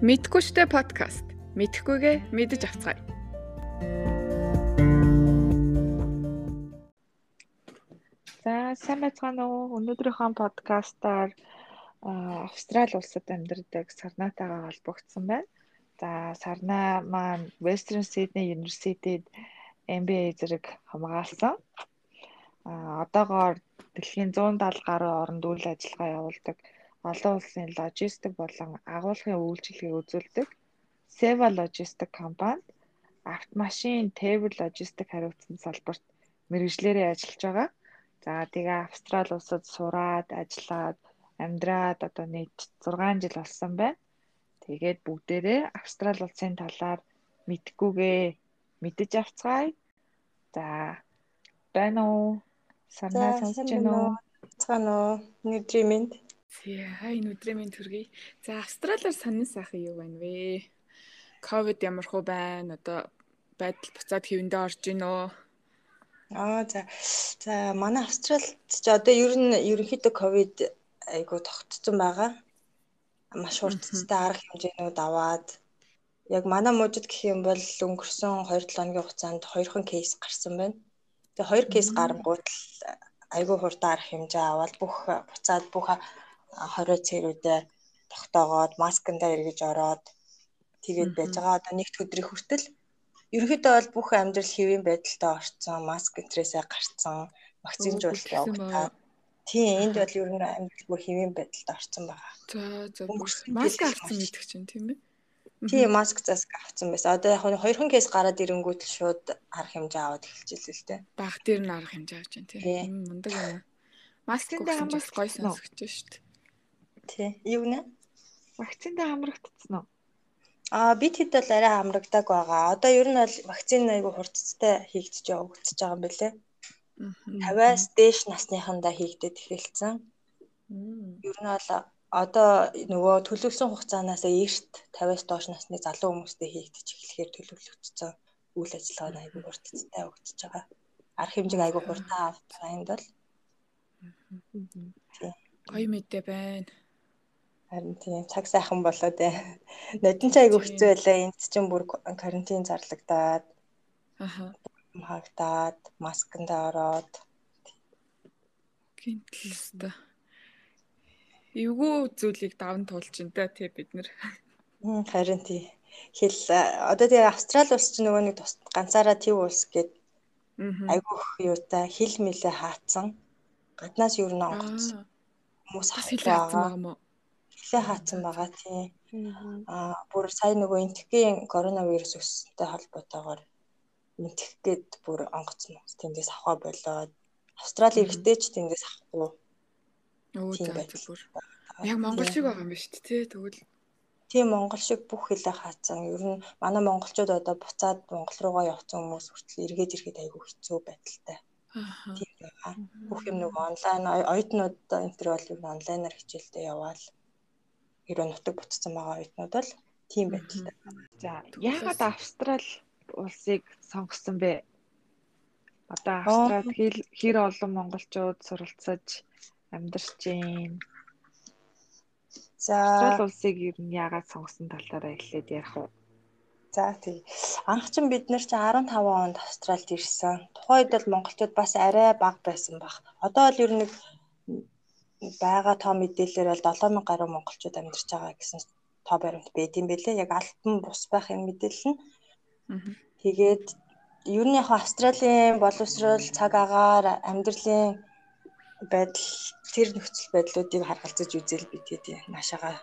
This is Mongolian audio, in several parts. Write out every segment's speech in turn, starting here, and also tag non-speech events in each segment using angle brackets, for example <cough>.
Мэдгүй штэ подкаст. Мэдхгүйгээ мэдэж авцгаая. За сайн байцгаана уу? Өнөөдрийнхөө подкастаар Австрали улсад амьдардаг Сарнатайгаа холбогдсон байна. За Сарна маань Western Sydney University-д MBA зэрэг хамгаалсан. А одоогоор дэлхийн 170 гаруй оронд үйл ажиллагаа явуулдаг олон улсын логистик болон агуулгын үйлчилгээг үзүүлдэг Seva Logistic компанид автомашин, тээвэр логистик хариуцсан салбарт мэрэгжлэрээ ажиллаж байгаа. За тэгээ Австрали улсад сураад, ажиллаад, амьдраад одоо нийт 6 жил болсон байна. Тэгээд бүгдээрээ Австрали улсын талаар мэдгүйгээ мэдэж авцгаая. За байна уу? Санаа сонсож байна уу? Цаана уу? Өдрийн Тий, хай өдрийн мэнд төргий. За Австралиар сонин сайхан юу байна вэ? Ковид ямар хөө байна? Одоо байдал буцаад хэвэндээ орж гин үү? Аа за. За манай Австралид ч одоо ер нь ерөнхийдөө ковид айгу тогтцсон байгаа. Маш хурцтай арга хэмжээнүүд аваад яг манай мужид гэх юм бол өнгөрсөн 2-7 хоногийн хугацаанд хоёрхан кейс гарсан байна. Тэгээ хоёр кейс гарангууд л айгүй хурдан арга хэмжээ аваад бүх буцаад бүх 20 цэрүүдээ тогтоогоод маскандаа эргэж ороод тэгээд байж байгаа. Одоо нэгд өдрийн хүртэл ерөнхийдөө бол бүх амьдрал хэвийн байдалтай орцсон, маск энтрээсээ гарцсан, вакцинжуулалт явагдаад тийм энд бол ер нь амьдрал бүр хэвийн байдалтай орцсон байгаа. За за маск авсан гэдэг чинь тийм ээ. Тийм маск засаг авсан байсан. Одоо яг хоёрхан кейс гараад ирэнгүүт л шууд арга хэмжээ аваад эхэлчихсэн л дээ. Баг дээр нь арга хэмжээ авч байна тийм. Мундаг юм. Дээр хамаас гой сонсогч шүү дээ. Тий. Юу нэ? Вакциндаа хамрагдсан уу? Аа бид хэд бол арай хамрагдаг байгаа. Одоо ер нь бол вакцины айгу хурцтай хийгдэж явагдаж байгаа юм билэ. 50-аас дээш насныхандаа хийгдэж эхэлсэн. Ер нь бол одоо нөгөө төлөвлөсөн хугацаанаас эрт 50-аас доош насны залуу хүмүүстэй хийгдэж эхлэхээр төлөвлөгдсөн үйл ажиллагаа нь айгүй хурцтай явагдаж байгаа. Арх хэмжээг айгүй хурдан авдаг энд бол. Гоё мэдээ байна. Харин тийм цаг сайхан болоо дээ. Нодон ч айгүй хэцүү байлаа. Энд чинь бүр карантин зарлагдаад. Аха. Хагдаад, масканд ороод. Гинтлээ. Эвгүй зүйлийг даван туулж ин та тий бид нэр. Харин тий. Хэл одоо тэгээ Австрали улс чинь нөгөө нэг ганцаараа төв улс гээд айгүйх юутай хил мэлээ хаацсан. Гаднаас юу н онгоцсон. Хүмүүс хаацсан байгаа юм уу? Эхлээ хаацсан байгаа тийм. Аа бүр сая нөгөө энтхийн коронавирус өссөнтэй холбоотойгоор энтх гээд бүр хүмүүс тэндээс авах болоод Австрали иргэдээ ч тэндээс авахгүй. Өө зүгээр. Яг Монгол шиг байгаа юм ба шүү дээ тэгвэл тийм монгол шиг бүх хэлээ хаацсан. Ер нь манай монголчууд одоо буцаад монгол руугаа явцсан хүмүүс хүртэл эргээд ирэхэд айгүй хэцүү байдалтай. Тийм байгаа. Бүх юм нэг онлайн оюутнууд энэ төр бол нь онлайнаар хичээлдээ яваал ерөө нутаг буцсан байгаа оюутнууд бол тийм байдалтай. За яагаад Австрали улсыг сонгосон бэ? Одоо Австралид хэр олон монголчууд суралцаж амьдарч байна? За Австрали улсыг ер нь яагаад сонгосон талаараа хэлээд ярих уу? За тий. Анх ч бид нар чи 15 онд Австралид ирсэн. Тухайд бол монголчууд бас арай бага байсан баг. Одоо л ер нь байгаа тоо мэдээлэлээр бол 7000 гаруй монголчууд амьдарч байгаа гэсэн тоо баримт байд юм бэлээ. Яг альбан бус байх юм мэдээлэл нь. Тэгээд ер нь яг Австралийн боловсрол цаг агаар амьдралын байдал тэр нөхцөл байдлуудыг харгалзаж үзэл би тэгээд наашаага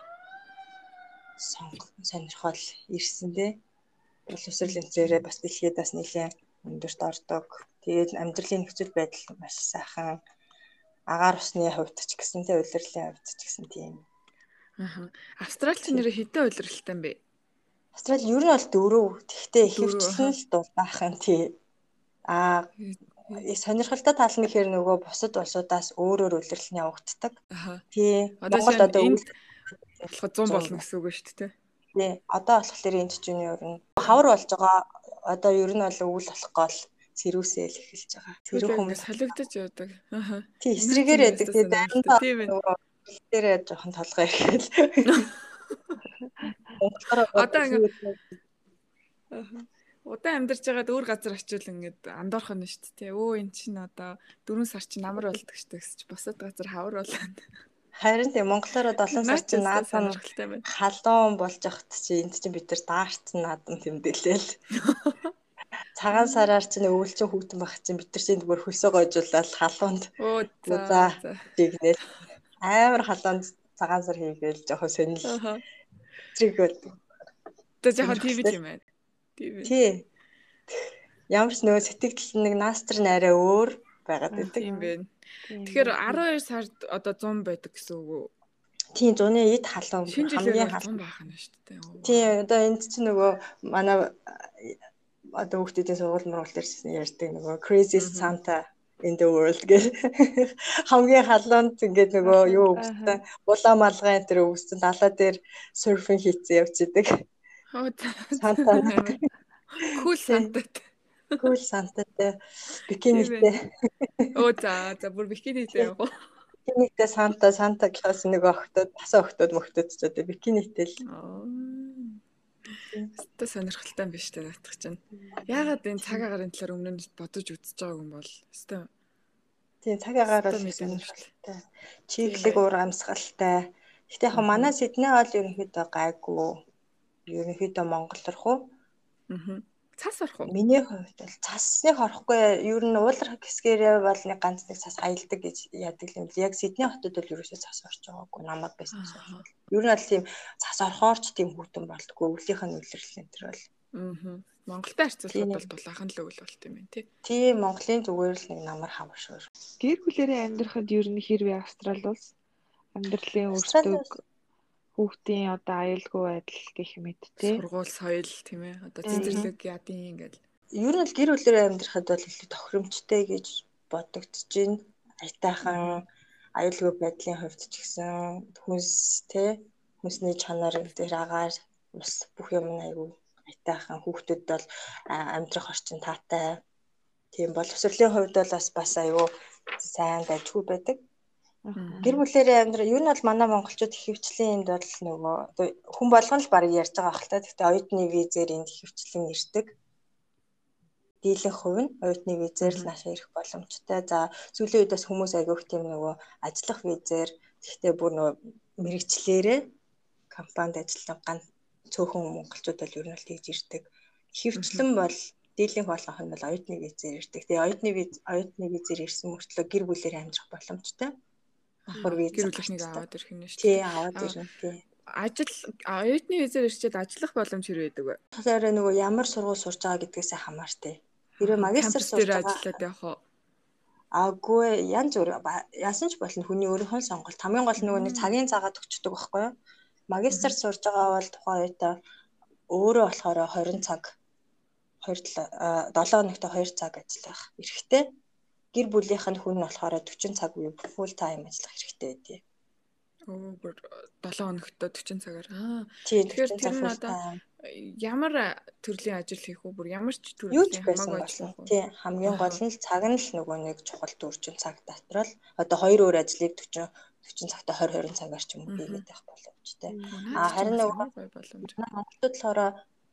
сонг сонирхол ирсэн дээ. Боловсрол энтрээрээ бас дэлхийд бас нэлээд өндөрт ордог. Тэгээд амьдралын нөхцөл байдал маш сайхан агаар усны хувьд ч гэсэн тэ улирлын хувьд ч гэсэн тийм. Аа. Австралич нэр хэдэн улирлалтай юм бэ? Австрали ер нь бол дөрөв. Тэгтээ хөвчлэн л дулаахан тий. Аа сонирхолтой тал нь гэхээр нөгөө бусад улсуудаас өөрөөр улирлал нь явагддаг. Тий. Монгол одоо болоход 100 болно гэсэн үг шүү дээ. Тий. Одоо болохоор энд чинь ер нь хавар болж байгаа. Одоо ер нь бол өвөл болох гол сэрүүсэл эхэлж байгаа. Тэр хүмүүс солигдож явдаг. Аа. Тий, эсрэгээр яадаг. Тэгээ дайрантаа дээрээ жоохон толгой ирэхэл. <laughs> Одоо ингээд удаан амьдарч байгаад өөр газар очивол ингээд андуурах нь шүү дээ. Өө эн чинь одоо 4 сар чинь намар болдог шүү дээ гэж босод газар хавар болоод. Харин тийм монголоор 7 сар чинь наад сонирхолтой байна. Халуун болж явахт чи энд чинь бид нар даарт наадам тэмдэглээл. <laughs> Цагаан сараар чинь өвөлчин хүүтэн байх чинь бид нар чинь зүгээр хөлсөө гойжуулаад халуунд. За. Тэгнээл амар халуунд цагаан сар хийгээл жоохон сонирхол. Триг бол. Тэ жоохон ТV юм байна. Тий. Ямар ч нөгөө сэтгэл нэг наастар нь арай өөр байгаад байдаг. Тийм байна. Тэгэхээр 12 сард одоо 100 байдаг гэсэн үг үү? Тийм зуны эд халуун хамгийн халуун байх нь шүү дээ. Тийм одоо энд чинь нөгөө манай одоо хүүхдүүдийн сургууль мөрөл дээр ярьдаг нөгөө crazy santa in the world гэх <laughs> хамгийн халуунд ингээд нөгөө юу өвссөн улаан малгай энэ төр өвссөн далаа дээр серфинг хийцэн явж идэг. Санта. Кул сантад. Кул сантатай бикинитэй. Оо за за бүр бикинитэй уу. Бикинитэй санта санта гэхээс нэг охтод тасаа охтод мөхтөд ч одоо бикинитэй л. Өстө сонирхолтой биш тэ наадах чинь. Яагаад энэ цаг агарын талаар өмнө нь бодож үзэж байгааг юм бол өстө. Тийм цаг агаар бол сонирхолтой. Чиглэг уур амьсгалтай. Гэтэ яг манай Сидней бол ерөнхийдөө гайгүй ерөнхийдөө Монгол уу? Аа. Цас орох уу? Миний хувьд бол цасныг орохгүй. Ер нь уулар хэсгээрээ бол нэг ганц нэг цас аялдаг гэж яадаг юм. Яг Сидней хотод бол ерөөсөө цас орж байгаагүй. Намайг байсан шүү. Ер нь бол тийм цас орохоор ч тийм хүүтэн болтгүй. Өвлийнх нь үлрэл энэ төр бол. Аа. Монголтой харьцуулахад бол дулаахан л өвөл болт юм байна тий. Тийм Монголын зүгээр л нэг намар хавшгүй. Гэр бүлэрээ амьдрахад ер нь хэрвээ Австрал улс амьдралын өртөг хүүхдийн одоо аюулгүй байдал гэх мэт те сургууль соёл тийм ээ. Одоо цэцэрлэг ядын ингээл. Ер нь л гэр бүлэрээ амьдрахад бол илүү тохиромжтой гэж бодогдож байна. Айтайхан аюулгүй байдлын хувьд ч гэсэн хүнс те хүнсний чанар дээр агаар ус бүх юм айгүй айтайхан хүүхдүүд бол амьдрах орчин таатай. Тийм боловсролын хувьд бол бас бас аюу сайн байжгүй байдаг Гэр бүлэрээ амьдрал ер нь бол манай монголчууд ихэвчлэн энд бол нөгөө хүн болгон л баг ярьж байгаа хэл та. Гэхдээ оюутны визээр энд ихэвчлэн ирдэг. Дийлэн хувь нь оюутны визээр л наашаа ирэх боломжтой. За сүүлийн үед бас хүмүүс агиох тийм нөгөө ажиллах визээр гэхдээ бүр нөгөө мэрэгчлэрээ компанид ажиллах ган цөөхөн монголчууд бол ер нь л тэгж ирдэг. Ихэвчлэн бол дийлэнх болгох нь бол оюутны визээр ирдэг. Тэгээ оюутны виз оюутны визээр ирсэн мөртлөө гэр бүлээр амьдрах боломжтой давхар виз гэр бүлийнхнийг аваад ирэх нь шүү дээ. Тий, аваад ирнэ тий. Ажил оюутны визээр ирчээд ажиллах боломж хэрэг байдаг вэ? Тэгэхээр нөгөө ямар сургууль сурж байгаа гэдгээс хамаартай. Хэрэв магистр сурж байгаа ажиллаад явах уу? Аагүй янз бүр яасан ч болно хүний өөрийнхөө сонголт. Хамгийн гол нөгөө нэг цагийн цагаад өгчдөг байхгүй юу? Магистр сурж байгаа бол тухайн үедээ өөрөө болохоор 20 цаг 2 7 хоногт 2 цаг ажиллах эрхтэй гэр бүлийнх нь хүн нь болохоор 40 цаг үе full time ажиллах хэрэгтэй байдیں۔ Оо бүр 7 хоногт 40 цагаар. Аа. Тэгэхээр тэр нь одоо ямар төрлийн ажил хийх үү? Бүр ямар ч төрлийн хамаагүй ажил. Тий, хамгийн гол нь цаг нь л нөгөө нэг чухал төрчин цаг дотрол одоо хоёр өөр ажлыг 40 40 цагта 20 20 цагаар ч юм уу хийгээд байх боломжтой. А харин нөгөө боломж. Монголд болохоор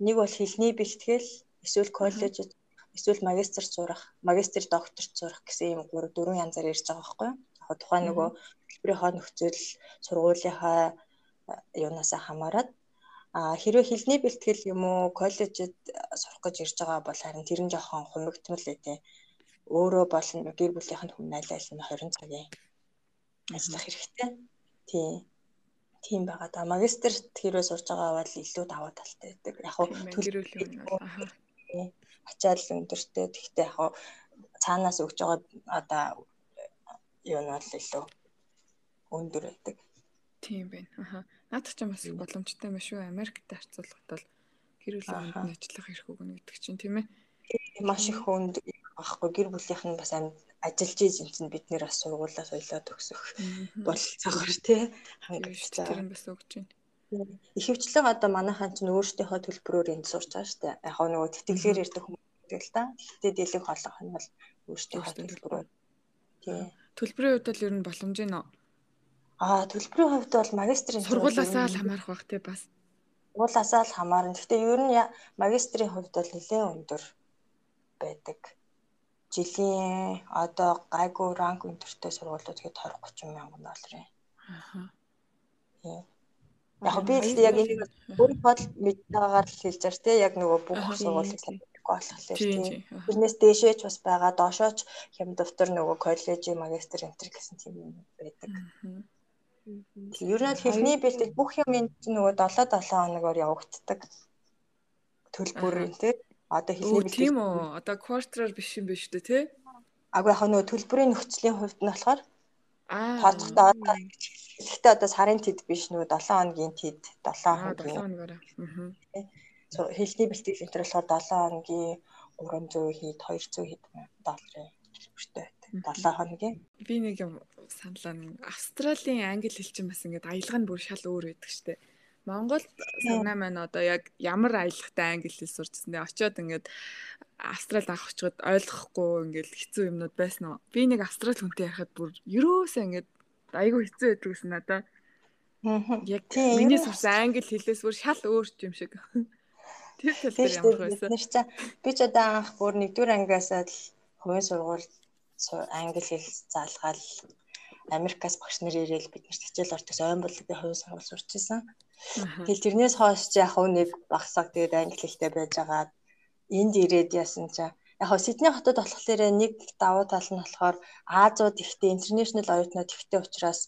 нэг бол хэлний бэлтгэл эсвэл коллежид эсвэл магистр сурах, магистр докторт сурах гэсэн юм гур дөрвөн янзаар ярьж байгаа байхгүй юу? Яг тухайн нөгөө хэлбэрийнхаа нөхцөл сургуулийнхаа юунаасаа хамаарат а хэрвээ хэлний бэлтгэл юм уу коллежид сурах гэж ирж байгаа бол харин тэр нь жоохон хумигтмал ээ өөрөө болно гэр бүлийнх нь хүн айл айл нь 20 цагийн ажиллах хэрэгтэй. Тийм. Тийм байгаа да. Магистрт хэрвээ сурж байгаа бол илүү даваа талтай байдаг. Яг хөө төлөвлөлт ачаал өндөртэй. Тэгтээ яг цаанаас өгж байгаа одоо юу нь бол илүү өндөр байдаг. Тийм байна. Аха. Наадах ч бас боломжтой юм шүү. Америктэй харьцуулахад бол гэр бүлийн хүнд ажиллах эрх өгнө гэдэг чинь тийм ээ. Маш их хүнд авахгүй гэр бүлийнх нь бас ажиллаж ийж чинь бид нэр бас сургуулаа соёлоо төгсөх болцоогоор тий хангалттай. Тэр нь бас өгч байна. Ихэвчлэн одоо манайхан ч өөрсдийнхөө төлбөрөөр энд сурч байгаа шүү дээ. Яг нөгөө тэтгэлгээр ирдэг хүмүүс гэдэг л да. Гэхдээ дийлэг холох нь бол өөрсдийнхөө төлбөрөөр. Тий. Төлбөрийн хувьд бол ер нь боломж нь Аа төлбөрийн хувьд бол магистрийн сургуулаасаа л хамаарах бах тий бас. уулаасаа л хамаарна. Гэхдээ ер нь магистрийн хувьд бол нэлээд өндөр байдаг. Жилийн одоо гайгүй ранг өндөртэй сургуулиуд гээд 20 30 мянган доллар юм. Аа. Яг би л яг энийг өөрөө бол мэдээгээр л хэлж байгаа тийм яг нөгөө бүх сургуулийг мэдхгүй болохоор тийм. Тэрнээс дээшээ ч бас байгаа доошооч хям дэвтэр нөгөө коллежийн магистр энтер гэсэн тийм юм байдаг. Ер нь хэлний бэлтгэл бүх юм нөгөө 7 7 хоногоор явагддаг. Төлбөр тийм. Одоо хэлний бэлтгэл. Тийм үү. Одоо квартраар биш юм биш үү те? Агүй яг нөгөө төлбөрийн нөхцөлийн хувьд нь болохоор Аа. Тооцохдоо одоо Гэхдээ одоо сарын тэд биш нөгөө 7 хоногийн тэд 7 хоногийн. 7 хоногоор. Аа. Хэлний бэлтгэл энэ төр болохоор 7 хоногийн 300 хэд 200 хэд долларын төлбөртэй байдаг. 7 хоногийн. Би нэг юм саналаа нэг Австралийн англи хэлчин бас ингээд аялга нь бүр шал өөр байдаг штеп. Монголд санаа маань одоо яг ямар аялахтай англи хэл сурчсан дээ. Очоод ингээд Австралид авах очоод ойлгохгүй ингээд хэцүү юмнууд байсан уу? Би нэг Австрали хүнтэй ярихад бүр ерөөсөө ингээд айгүй хэцүү байдаг гэсэн надаа. Яг миний сурсан англи хэлээс бүр шал өөр юм шиг. Тэр тал дээр ямар байсан. Бид нар би ч одоо анх бүр нэгдүгээр ангиас л хувийн сургууль англи хэл заалгаал Америкаас багш нар ирээл бид нарт хичээл орчихс ойн бол би хувийн сургууль сурч ирсэн. Тэгэл тэрнээс хойш ч яг нэг багсаг тэгээд англи хэлтэй байж байгаа. Энд ирээд яасан чинь яг хөө Сидней хотод болохоор нэг давуу тал нь болохоор Азууд ихтэй интернэшнл оюутнууд ихтэй учраас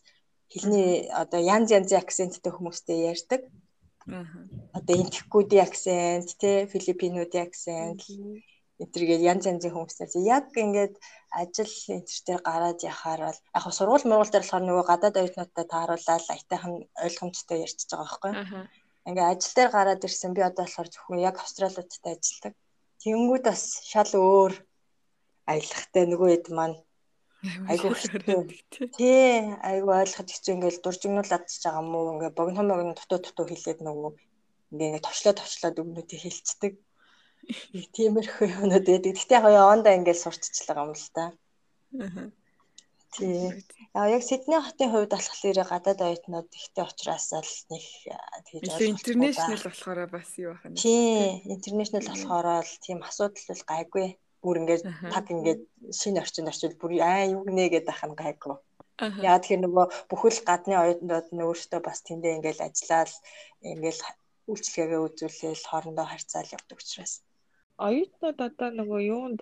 хэлний одоо янз янзын акценттэй хүмүүстэй ярьдаг. Аа. Одоо энтхгүүдийн акцент, тэ филиппинуудын акцент энтергээд янз янзын хүмүүсээс яг ингээд ажил энтертэй гараад яхаар бол яг хөө сургууль мургуул дээр болохоор нөгөө гадаад оюутнуудтай тааруулаад аятайхан ойлгомжтой ярьчихж байгаа байхгүй. Аа. Ингээ ажил дээр гараад ирсэн би одоо болохоор зөвхөн яг австралиудтай ажилладаг Тэнгүүд бас шал өөр аялахтай нөгөө хэд маань айгуу тий айгуу ойлгоход хэцүү ингээл дуржигнуулаад ч байгаа мó ингээ богино богино дутуу дутуу хэлээд нөгөө ингээ товчлоо товчлоод өгнүүдийг хэлцдэг <laughs> тиймэрхүү юмнууд байдаг. Гэтэ яг явандаа ингээл сурччихлаа юм л та. Аа. Тий. Аа яг Сидней хотын хувьд болохоор гадаад оюутнууд ихтэй учраас л нэг тэгж ойлгох. Интернэшнл болохоор бас юу байх нь. Тий. Интернэшнл болохоор л тийм асуудал бол гайгүй. Бүр ингээд таг ингээд шинэ орчинд орчвол бүр аа юу гинэ гэдэг ах нь гайгүй. Яг тэгэхээр нөгөө бүхэл гадны оюутнууд нь өөрсдөө бас тэндээ ингээд ажиллаад ингээд үйлчлэгээ үзүүлээл хоорондоо харьцаал явдаг учраас. Оюутнууд одоо нөгөө юунд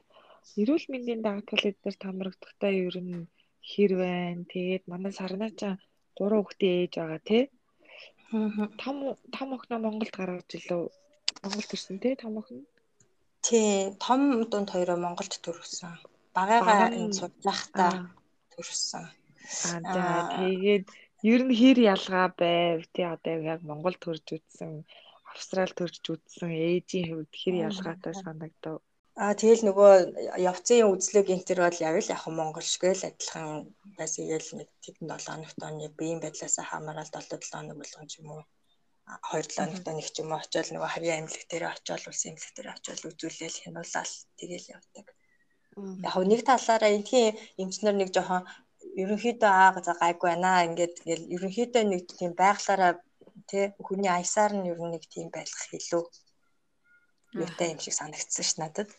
эрүүл мэндийн даатгалууд дээр томрогдохтой ер нь хэр байна. Тэгээд манай сарнаачаа 3 хүүхдээ ээж байгаа тий. Том том охиноо Монголд гаргаж илүү Монголд ирсэн тий том охин. Тий, том дунд хоёроо Монголд төрсөн. Багаага энэ судлаахтаа төрсөн. Аа тэгээд ер нь хэр ялгаа байв тий одоо яг Монгол төрж үтсэн Австрал төрж үтсэн ээжийн хувьд хэр ялгаатай санагдав. Аа тэгэл нөгөө явцын үзлэг энтер бол яг л яг Монгол шиг л адилхан байсан. Игээл нэг тэгэн 7 хоногт оны биеийн байдлаасаа хамаарал 7 7 хоног болгон ч юм уу 2 7 хоногт нэг ч юм уу очиод нөгөө харьяа имлэг дээр очиод улсын имлэг дээр очиод үзүүлээл хянуулаад тэгэл явдаг. Яг нэг талаараа энтхийн эмчнэр нэг жоохон ерөнхийдөө аа гайгүй байна ингээд ингээл ерөнхийдөө нэг тийм байглаараа тий хүний аясаар нь ер нь нэг тийм байх илүү. Юутай юм шиг санагдсан ш надад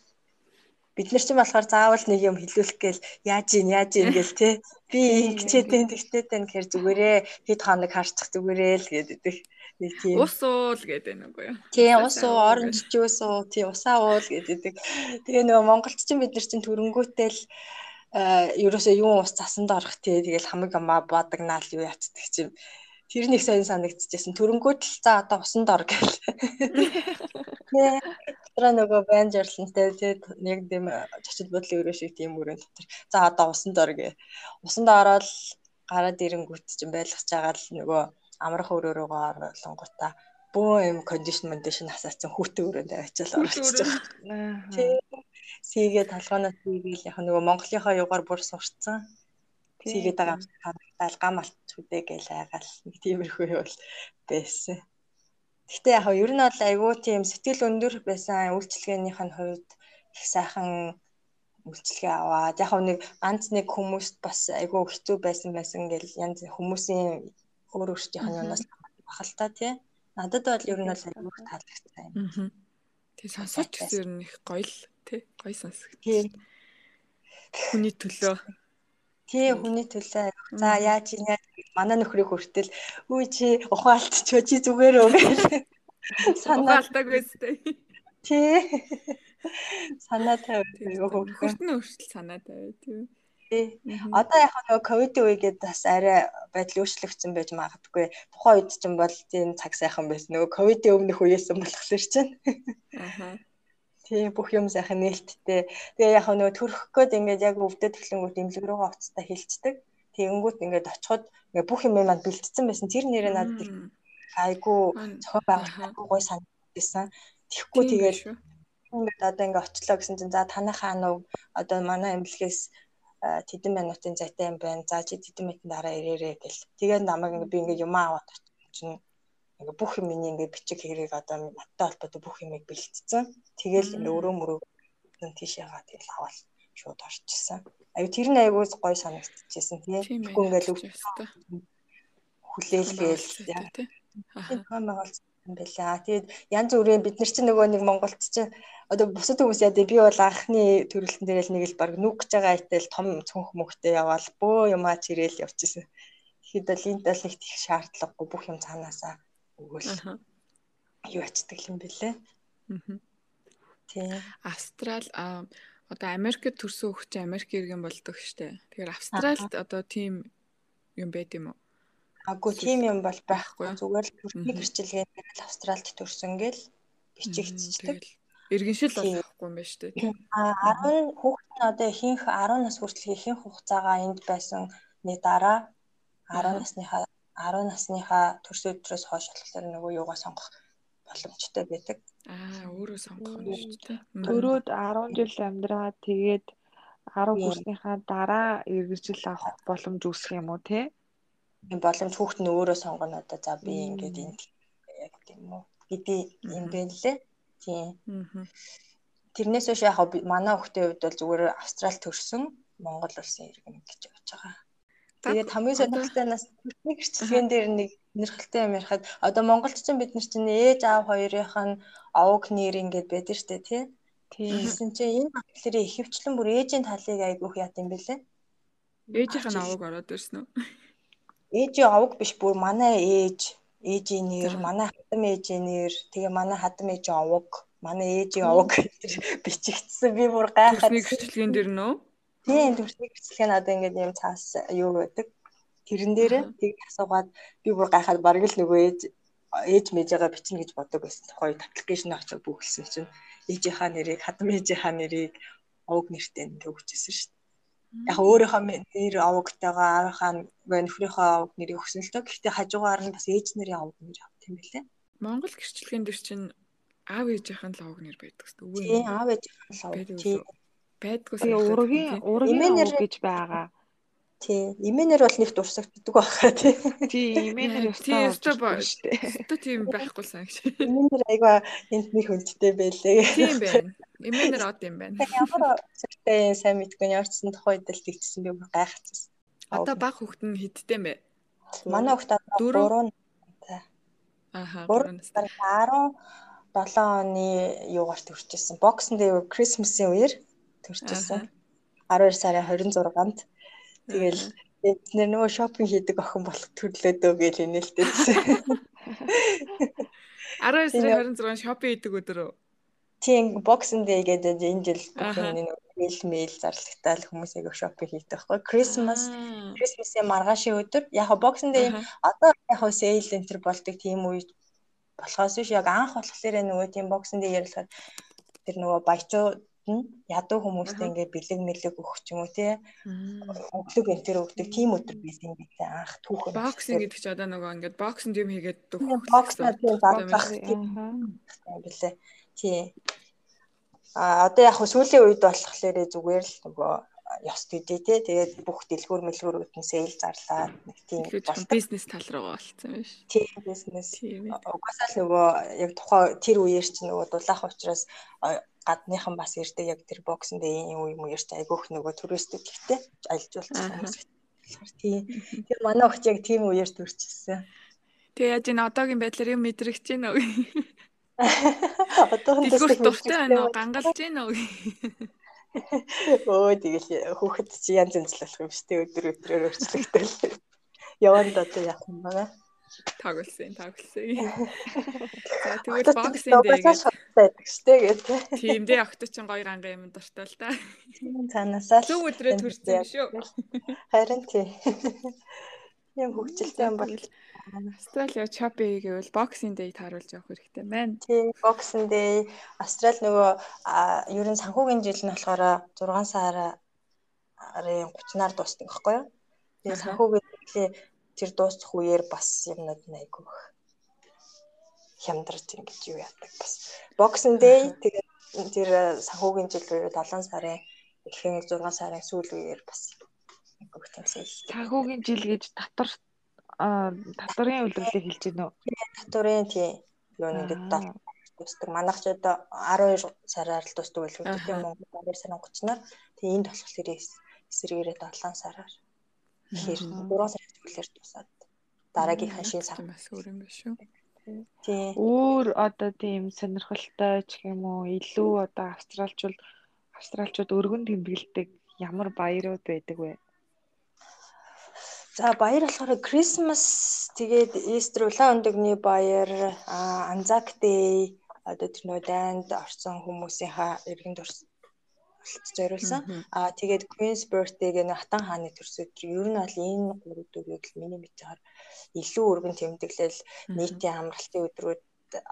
бид нар ч юм болохоор заавал нэг юм хэлүүлэх гээл яаж ийн яаж ийн гээл те би ингэчээд энэ тэгтээ тань гэхэр зүгээрээ хэд хоног харчих зүгээрээ л гэдэг нэг тийм. Ус уул гэдэг нэг үгүй юу? Тий ус уу оранж жуус уу тий усаа уул гэдэг тэгээ нөгөө монголч чинь бид нар чинь төрөнгөөтэй л ерөөсөө юун ус засанд орох тий. Тэгэл хамаг амаа бадагнаал юу яцдаг чинь тэр нэг сайн санагдчихсэн төрөнгөөт л за одоо усанд ор гэл тий дотроо нөгөө байн жарлантай тэгээд яг тийм зочид бодлын өрөө шиг тийм өрөөнд дотор за одоо усанд ор гэ. Усанд ороод гараад ирэнгүүт чинь байлгаж байгаа л нөгөө амрах өрөө рүүгээ оруулангуудаа бөө юм кондишн кондишн асаацсан хүүтэй өрөөнд авчаал орчихж байгаа. Тийм. Сийгээ толгоноос сийгээл яг нөгөө Монголынхаа югаар бүр сурцсан. Сийгээд байгаа харагдал гам алт хүдээ гээл айгаал нэг тиймэрхүү юу байсан. Гэхдээ яг ер нь бол айгүй тийм сэтгэл өндөр байсан үйлчлэгээнийх нь хувьд их сайхан үйлчлэгээ аваад яг нэг ганц нэг хүмүүст бас айгүй хэцүү байсан байсан гэл янз хүмүүсийн өөр өөртөөх нь юунаас бахал та тий. Надад бол ер нь бол аюул таалагдсан юм. Аа. Тэг сонсож гэсэн ер нь их гоё л тий гоё сонсогд. Тийм. Хүний төлөө. Тий хүний төлөө. За яаж юм яа манай нөхрийг хүртэл үгүй чи ухаалтч чи зүгээр өө гэж санаа алдаг байстай. Тий. Санаа тавиад хөртнө өөрчлөлт санаа тавиад тий. Тий. Одоо яг нөгөө ковидын үегээд бас арай байдал өөрчлөгдсөн байж магадгүй. Тухайн үед ч юм бол тийм цаг сайхан байсан. Нөгөө ковидын өмнөх үеэс болохоор чинь. Аа. Тийм бүх юм сайхан нээлттэй. Тэгээ яг нөгөө төрөх гээд ингээд яг өвдөд эхлэнгүүт имлэг рүүгээ уцтаа хилчдэг. Тэгэнгүүт ингээд очиход ингээд бүх юм маань бэлтцсэн байсан. Тэр нэрээ надад айгу зохион байгуулалт гой санагдсан. Тэгэхгүй тэгээд ингээд одоо ингээд очлоо гэсэн чинь за танахаа нөө одоо манай эмнэлгээс тэдэн минутын зайтай юм байна. За чи тэдэн минутын дараа ирээрээ гэл. Тэгээд намайг би ингээд юм аваад чинь ингээ бүх юм миний ингээ бичиг хэрэг одоо маттай холбоотой бүх юмыг бэлтцсэн. Тэгэл ингээ өрөө мөрөө тийш ягаа тэгэл аваад шууд орчихсан. Аюу тэр нь аюу гой санагдчихсэн тий. Тэгэхгүй ингээл хүлээлгээл тий. Аа байгаа юм байна. Тэгээд янз бүрийн бид нар чинь нөгөө нэг Монголд чинь одоо бусад хүмүүс яа би бол анхны төрөлтөн дээр л нэг л баг нүг гэж байгаа айтэл том цүнх мөхтэй яваал бөө юмаа чирээл явчихсан. Тэгэхэд бол энд бол их шаардлагагүй бүх юм цаанаасаа өгөөл юу ачдаг юм бэлээ. Тийм. Австрал одоо Америкт төрсөн хөх чи Америк иргэн болдог штэ. Тэгэхээр Австралид одоо тийм юм байд юм уу? Агүй тийм юм бол байхгүй. Зүгээр л төрхний гэрчлэгээр л Австралид төрсөн гэл бичигдчихдэг. Иргэншил бол байхгүй юм байна штэ. А 10 хүүхэд нь одоо ихэнх 10 нас хүртэл ихэнх хугацаагаа энд байсан нэг дараа 10 насныхаа 10 насныхаа төрс өдрөөс хойш болохоор нөгөө юугаа сонгох боломжтой байдаг. Аа, өөрөө сонгох юм шүү дээ. Төрөөд 10 жил амьдраад тэгээд 10 хүрснийхаа дараа эргэжил авах боломж үүсэх юм уу те? Боломж хүүхэд нь өөрөө сонгоно одоо за би ингээд энэ яг тийм үү гэдэг юм бэ лээ. Тийм. Тэрнээс биш яг манай хүүхдийн хувьд бол зүгээр Австрал төрсөн Монгол улсын иргэн гэж явж байгаа. Тэгээд хамгийн сонирхолтой нас нэг гэрчлэгэн дээр нэг нэрхэлтэй юм ярихад одоо Монголд ч бид нар чинь ээж аав хоёрынх нь овог нэр ингээд байдаг штэ тий. Тэгсэн чинь энэ батлэрийн ихэвчлэн бүр ээжийн талыг айгүйх яат юм бэлээ. Ээжийнх нь овог ороод ирсэн үү? Ээжийн овог биш бүр манай ээж ээжийн нэр, манай хатам ээжийн нэр, тэгээ манай хатам ээжийн овог, манай ээжийн овог гэж <laughs> бичигдсэн. Би бүр гайхаад. Нэг гэрчлэгэн дээр нөө Тийм төрсний нь одоо ингээд юм цаас юу байдаг. Тэрэн дээрээ тийг асуугаад би бүр гайхаад бараг л нөгөө ээж ээж мэжээгээ бичнэ гэж бодог байсан. Тухайн аппликейшн очиж бүгэлсэн чинь ээжийнхаа нэрийг хадам ээжийнхаа нэрийг овг нэртэй нэг өгчээсэн шүү дээ. Яг өөрийнхөө нэр овгтойгоо аавынхаа нөхрийнхөө овг нэрийг өгсөн л доо. Гэхдээ хажуугаар нь бас ээж нэрийн овг нэр авт юм билээ. Монгол гэрчлэгэн дээр чинь аав ээжийнхэн л овг нэр байдаг шүү дээ. Тийм аав ээжийнхэн л овг байдгүй Тэгээ ургийн ургийн гэж байгаа. Тий. Имэнэр бол нэг дурсагддаг байхаа тий. Тий, имэнэр өстой өстой шүү дээ. Өстой тийм байхгүй санагш. Имэнэр айгаа энд нэг хүндтэй байлээ. Тийм байна. Имэнэр од юм байна. Ямар зэрэгтэй сайн мэдгүй ямар ч сан тухайд л тэгчихсэн би гайхацсан. Одоо баг хүүхэд нь хэдтэй юм бэ? Манай хүүхэд 3 настай. Аха. 3 настай 17 оны юугаар төрчихсэн. Боксинг дээр Christmas-ийн үеэр төрчихсөн. 12 сарын 26-нд. Тэгэл бид нэр нөгөө шопинг хийдэг охин болох төрлөөдөө гэж инээлтэйсэн. 12 сарын 26-нд шопинг хийдэг өдөр үү? Тийм, Boxing Day гэдэг энэ жил бүх юм мэйл мэйл зарлагтаал хүмүүс яг шопинг хийдэг байхгүй. Christmas, Christmas-ийн маргаашийн өдөр яг Boxing Day одоо яг сейл энтер болдог тийм үед болохоос биш яг анх болохоор нөгөө тийм Boxing Day ярилцахад тэр нөгөө баячуу нь ядуу хүмүүстэй ингээд бэлэг мэлэг өгөх ч юм уу тий өглөг энэ төр өгдөг тийм өдөр байсан юм билээ. Анх түүхэн боксинг гэдэг чи одоо нөгөө ингээд боксинг юм хийгээд өгөх боксна тий зардлах тийм билээ. тий. А одоо яг сүүлийн үед болохоор зүгээр л нөгөө ёс төдий тий тэгээд бүх дэлгүүр мэлгүүрүүд нь сейл зарлаад нэг тийм бизнес тал руу болцсон юм биш. Тий бизнес угаасаа л нөгөө яг тухай тэр үеэр чи нөгөө дулаах учраас гадныхан бас ирдэг яг тэр боксонд ийм юм ярьж айгүйх нөгөө туристүүд ихтэй аялжуулсан хүмүүс. Тийм. Тэр манай өгч яг тийм үеэр төрчихсэн. Тэгээ яаж энэ одоогийн байдлаар юм мэдрэгч байна уу? Одоогийн Дэлгүүрт дуртай байна уу? Гангалж байна уу? <laughs> Өө тэгэл хүүхэд чи янз янз л болох юм шүү дээ. Өдөр өдрөөр өөрчлөгдөл. Яванд одоо яах юм бэ? Тоглосон, тоглосон. За <laughs> тэгвэл боксинг дээр гэж байдаг штэ гэдэг. Тийм дээ окточ гоё ганга юм дуртай л да. Цаанаасаа зөв өдрөө төрсөн шүү. Харин тий. Юм хөвгчлээ юм бол Австралийн Чапи гэвэл боксинг дэй тааруулж явах хэрэгтэй байна. Тий, боксинг дэй Австрали нөгөө ер нь санхүүгийн жил нь болохоор 6 сарын 30-аар дуусдаг байхгүй юу? Тэгээ санхүүгийн тэр дуусах үеэр бас юмнууд найггүй хямдарч ингэж юу яадаг бас. Боксинг дэй тэгээд тэр санхүүгийн жил үеэр 7 сарын ихэнх 6 сарын сүүл үеэр бас гөх юмсэл. Санхүүгийн жил гэж татвар татварын үйлдвэрлэлийг хэлж уу? Татварын тий. Юу нэг дуустдаг. Манайх ч одоо 12 сараар л дуустдаг байлгүй тийм Монгол 12 сарын 30-наар. Тэгээ энд болохоор эсрэгээрээ 7 сараар. Тэгэхээр 3 сарын сүүлээр тусаад дараагийнхаа шин сар бас өөр юм биш үү? Тий. Өөр одоо тийм сонирхолтой ч юм уу илүү одоо австралчууд австралчууд өргөн тэмдэглэдэг ямар баярууд байдаг вэ? За баяр болохоор Christmas тэгээд Easter улаан өндөгний баяр, Anzac Day одоо тэр нөө дайнд орсон хүмүүсийнхаа иргэн дурс зориулсан. Аа тэгээд Queen's Birthday гэх нэг хатан хааны төрс өдөр ер нь бол энэ гурав дөрвийг л миний мэдээгээр илүү өргөн тэмдэглэл нийтийн амралтын өдрүүд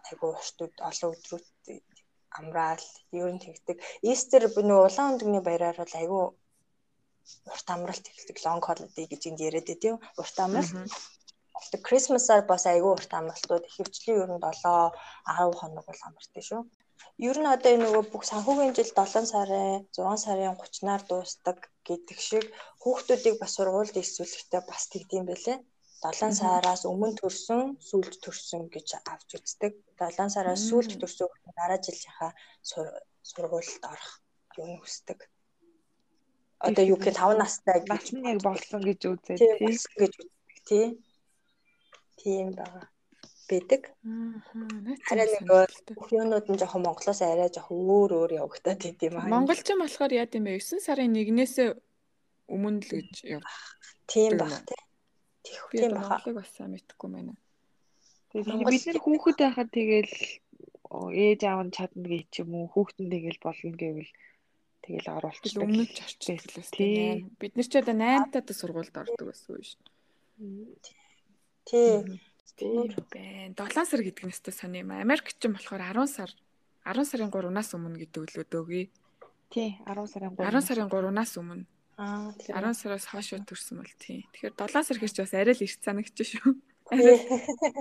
айгуу уртууд олон өдрүүд амраал ер нь тэгдэг. Easter нөө улаан өндөгний баяраар бол айгуу урт амралт эхэлдэг long holiday гэж энд яриад байт юм. Урт амралт. Одоо Christmas-аар бас айгүй урт амралтууд ихэвчлэн ер нь 7 10 хоног бол амартай шүү. Ер нь одоо энэ нөгөө бүх санхүүгийн жил 7 сарын 6 сарын 30-наар дуустдаг гэдэг шиг хүүхдүүдийг бас сургуульд ирсүүлэхдээ бас тэгдэм байлээ. 7 сараас өмнө төрсөн, сүүлд төрсөн гэж авч үздэг. 7 сараас сүүлд төрсөн дараа жилийнхаа сургуульд орох юм хүсдэг одоо юу гэх 5 настай нь яг болсон гэж үзээ тий. гэж үздэг тий. Тийм байгаа. Бэдэг. Харин нөгөө бүх юмнууд нь жоохон Монголоос арай жоохон өөр өөр явагдаад идэм аа. Монголчин болохоор яа гэм бэ? 9 сарын 1-ээс өмнө л гэж яв. Тийм баг тий. Тийм баха. Монголыг бас мэдэхгүй байна. Тэгээд бид нар хүүхэд байхад тэгэл ээж аав нь чадна гэж юм уу хүүхдэн тэгэл болно гэвэл Тэгэл оруулчихдаг. Өмнөд ч орчих гэлээс тийм. Бид нар ч одоо 8 таад сургуульд ордог байсан шүү дээ. Тий. Тийм байна. 7 сар гэдэг нь өстой сони юм. Америк ч юм болохоор 10 сар 10 сарын 3-наас өмнө гэдэг үлээ дөөгүй. Тий, 10 сарын 3. 10 сарын 3-наас өмнө. Аа, 10 сараас хойш төрсэн бол тий. Тэгэхээр 7 сар хэрч бас арай л эрт санагдчих шүү.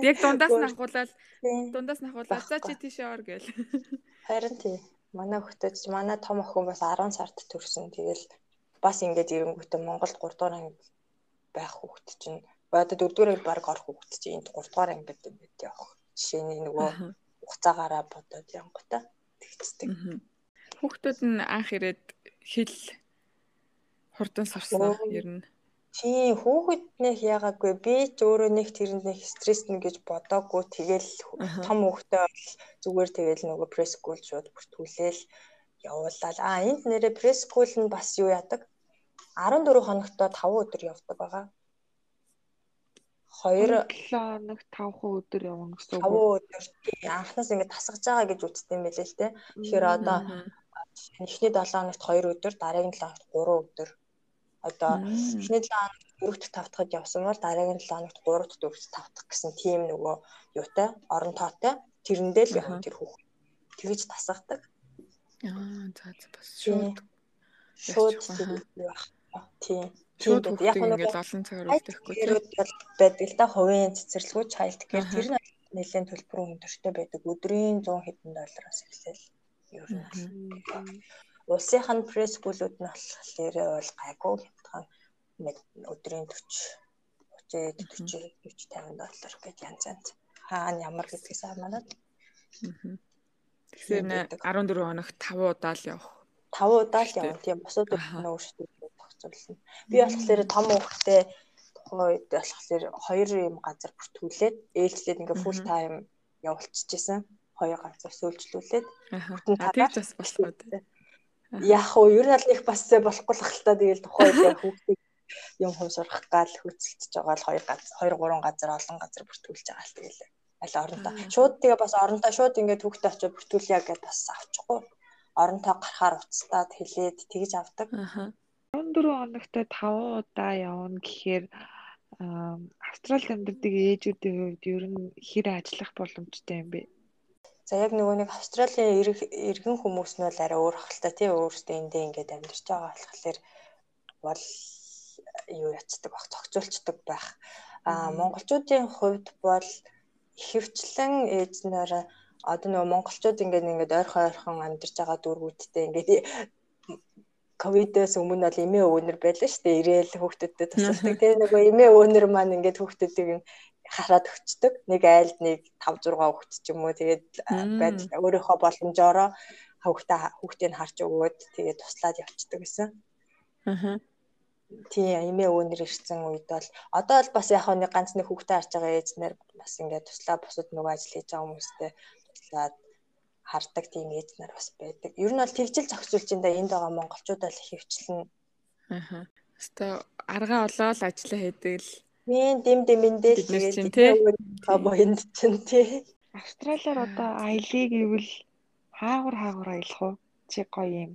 Яг дундаас нь ахуулаад дундаас нь ахуулаад за чи тийшээ ор гээл. Харин тий манай хөлтөж манай том охин бас 10 сард төрсөн. Тэгэл бас ингээд ирэнгүүтээ Монголд 3 дугаар анги байх хүүхэд чинь одоо 4 дугаар баг орох хүүхэд чинь энд 3 дугаар анги гэдэг юм байт явах. Жишээний нөгөө хугацаагаараа бодоод янгута тэгцдэг. Хүүхдүүд нь анх ирээд хэл хурдан сурсан ер нь. Тийм хүүхэднийх яагаагүй би ч өөрөө нэг тэрэнд нэг стрессний гэж бодоагүй. Тэгэл том хүүхдээ бол зүгээр тэгэл нөгөө прескул шууд бүртгүүлээл явуулаад а энд нэрэ прескул нь бас юу яадаг? 14 хоногтой 5 өдөр явдаг байгаа. 2 7 хоног 5 өдөр явна гэсэн үг. 5 өдөр анхнаас ингэ тасгаж байгаа гэж юм байлээ л те. Тэгэхээр одоо эхний 7 хоногт 2 өдөр, дараагийн 7 хоногт 3 өдөр одоо эхний 7 хоногт 4 дахь 5 дахьд явсан бол дараагийн 7 хоногт 3 дахь 4 дахь 5 дахь гэсэн тийм нөгөө юутай орон тоотой тэрэндээ л явах тэр хүүхд тэгэж тасгадаг. Аа за за бас шууд шууд байх. Тийм. Шууд яг нэг олон цагаар үлдэхгүй тийм байдаг л да хувийн цэцэрлэгүүд child care. Тэр нь нэлээд төлбөр өндөртэй байдаг. Өдрийн 100 хэдэн доллараас эхлээл. Ер нь Улсынх нь пресс-гүүлүүд нь болохоор бол гайгүй хямдхан өдрийн 40 30 40 40 50 доллар гэж янз янз. Хаана ямар гэдгээс хамаарат. Тэгэхээр 14 хоногт 5 удаа л явах. 5 удаа л явна. Тийм бусад өдөр нь өөрсдөө зохицуулна. Би болохоор том хүүхдээ тухайн үед болохоор хоёр юм газар бүртгүүлээд ээлжлээд ингээ full time явуулчихжээ. Хоёр газар сөүлжлүүлээд бүтэн талаас бас болохгүй тий. Яг уу ер нь аль их бас болохгүй л хальтаа тэгэл тухайн үед хүүхдийг юм хуу сурах гал хөцөлдөж байгаа л хоёр газар хоёр гурван газар олон газар бүртгүүлж байгаа л тэгэл аль оронтой. Шууд тэгээ бас оронтой шууд ингээд хүүхдээ очиж бүртгүүлъя гэдээ бас авчихгүй. Оронтой гарахаар уцтаад хэлээд тэгж авдаг. Аа. 14 хоногт 5 удаа явна гэхээр Австралид амьдардаг ээжүүдийн хувьд ер нь хэр ажиллах боломжтой юм бэ? За яг нөгөө нэг Австралийн иргэн хүмүүс нь бол арай өөр хальтаа тий өөрөөсөө эндээ ингээд амьдарч байгаа болохоор бол юу ячдаг баг цогцолчдаг байх. А монголчуудын хувьд бол ихэвчлэн ээжнэр одоо нөгөө монголчууд ингээд ингээд ойрхон ойрхон амьдарч байгаа дүүргүүдтэй ингээд ковидээс өмнө бол эмээ өвнөр байлаа шүү дээ. Ирээл хүүхдүүдэд тусалдаг. <laughs> Тэгээ нөгөө эмээ өвнөр маань ингээд хүүхдүүдийг хараад өчтдөг. Нэг айлд нэг 5 6 хүүхд ч юм уу тэгээд байдал өөрийнхөө боломжоор хүүхдээ хүүхдийг харж өгөөд тэгээд туслаад явцдаг гэсэн. Аа. Тийм эмээ өвнөр ирсэн үед бол одоо бол бас яг нэг ганц нэг хүүхдээ харж байгаа ээжнэр бас ингээд туслаа бусад нөгөө ажил хийж байгаа хүмүүстэй туслаад хардаг тийм ээж нар бас байдаг. Ер нь бол тэгжил зохицуулж энэ энд байгаа монголчууд бол хөвчлэн. Аа. Өстой аргаа олоод ажиллаа хийдэг л. Тийм дэм дэмэндээ л тэгээд комонд чинь тий. Австралиар одоо аялыг ивэл хаагур хаагур аялах уу? Чи гоё юм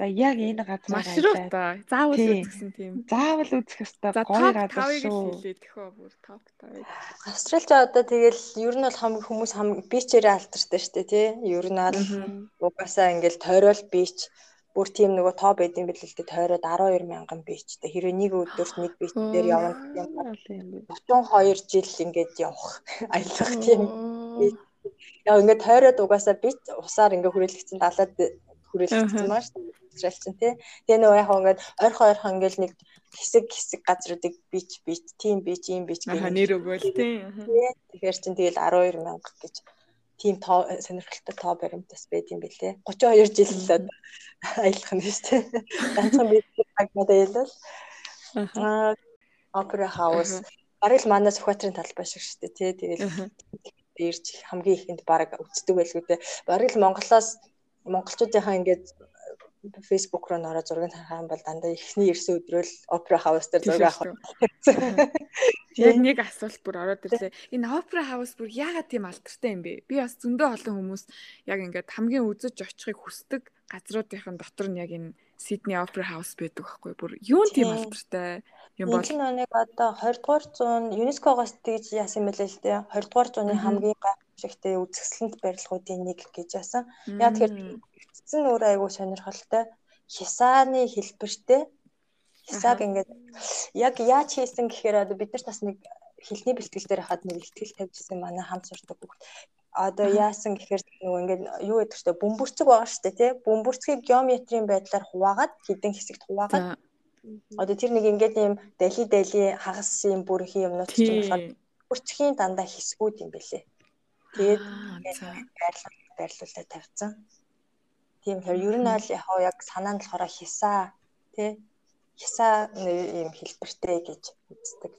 За яг энэ газар маршрут та заавал үзсэн тийм. Заавал үзэх ёстой. Гоё газар шүү. хэлээ тэхөө бүр топ тавыг. Австралич одоо тэгэл ер нь бол хамгийн хүмүүс хамгийн бичээрээ алтартай шүү дээ тий. Ер нь аль угаасаа ингээл тойрол бич бүр тийм нөгөө тоо байдсан бил л дээ. Тойроод 12 мянган бичтэй хэрвээ нэг өдөрт нэг бич дээр явна юм 32 жил ингээд явах. Аялах тийм. Яа ингээд тойроод угаасаа бич усаар ингээд хүрээлгдсэн далаад хүрээлгдсэн байгаа шүү австралчин тий. Тэгээ нөгөө яг ингээд ойрхон ойрхон ингээд нэг хэсэг хэсэг газруудыг бич бич тийм бич ийм бич гэх юм нэр өгөөл тий. Тэгэхээр чин тэгэл 12 мянга гэж тийм тоо сонирхолтой тоо баримтас байд юм бэлээ. 32 жил л аялах нь шүү дээ. Ганцхан бид агнад аялал. Аа опера хаус бараг л манай Сүхбаатарын талбай шиг шүү дээ тий. Тэгэл ирж хамгийн ихэнд баг үздэг байлгүй дээ. Бараг л Монголоос монголчуудынхаа ингээд фейсбુક руу нөрөө зургийг харах юм бол дандаа эхний ирсэн өдрөөл опера хаус дээр зураг авах. Яг нэг асуулт бүр ороод ирлээ. Энэ опера хаус бүр яагаад тийм алдартай юм бэ? Би бас зөндөө олон хүмүүс яг ингээд хамгийн үзэж очихыг хүсдэг газруудынхын дотор нь яг энэ Сидней опера хаус байдаг байхгүй бүр юун тийм алдартай юм бол энэ нэг одоо 20 дугаар зуун ЮНЕСКО-гоос тэгж яасан юм бэлээ л дээ 20 дугаар зууны хамгийн гайхамшигтай үзэсгэлэнт барилгуудын нэг гэж яасан. Яг тэгэхээр нь өөр айгүй сонирхолтой хисааны хэлбэртэй. Хисаг ингээд яг яаж хийсэн гэхээр одоо бид нар бас нэг хэлний бэлтгэл дээр хаад нэг ихтгэл тавьжсэн манай хамт сурдаг хүүхд одоо яасан гэхээр нөгөө ингээд юу гэдэг чтэй бөмбөрцөг байгаа штэ тий. Бөмбөрцгийг геометрийн байдлаар хуваагаад хідэн хэсэгт хуваагаад одоо тэр нэг ингээд юм дали дали хагас юм бүрхэн юмнууд чинь болохоор бөмбөрцгийн дандаа хэсгүүд юм бэлээ тэгээд байрлал байрлуулаад тавьсан Тийм тэгэхээр ер нь аль яг яг санаа нь болохоор хисаа тий хисаа юм хэлбэртэй гэж үздэг.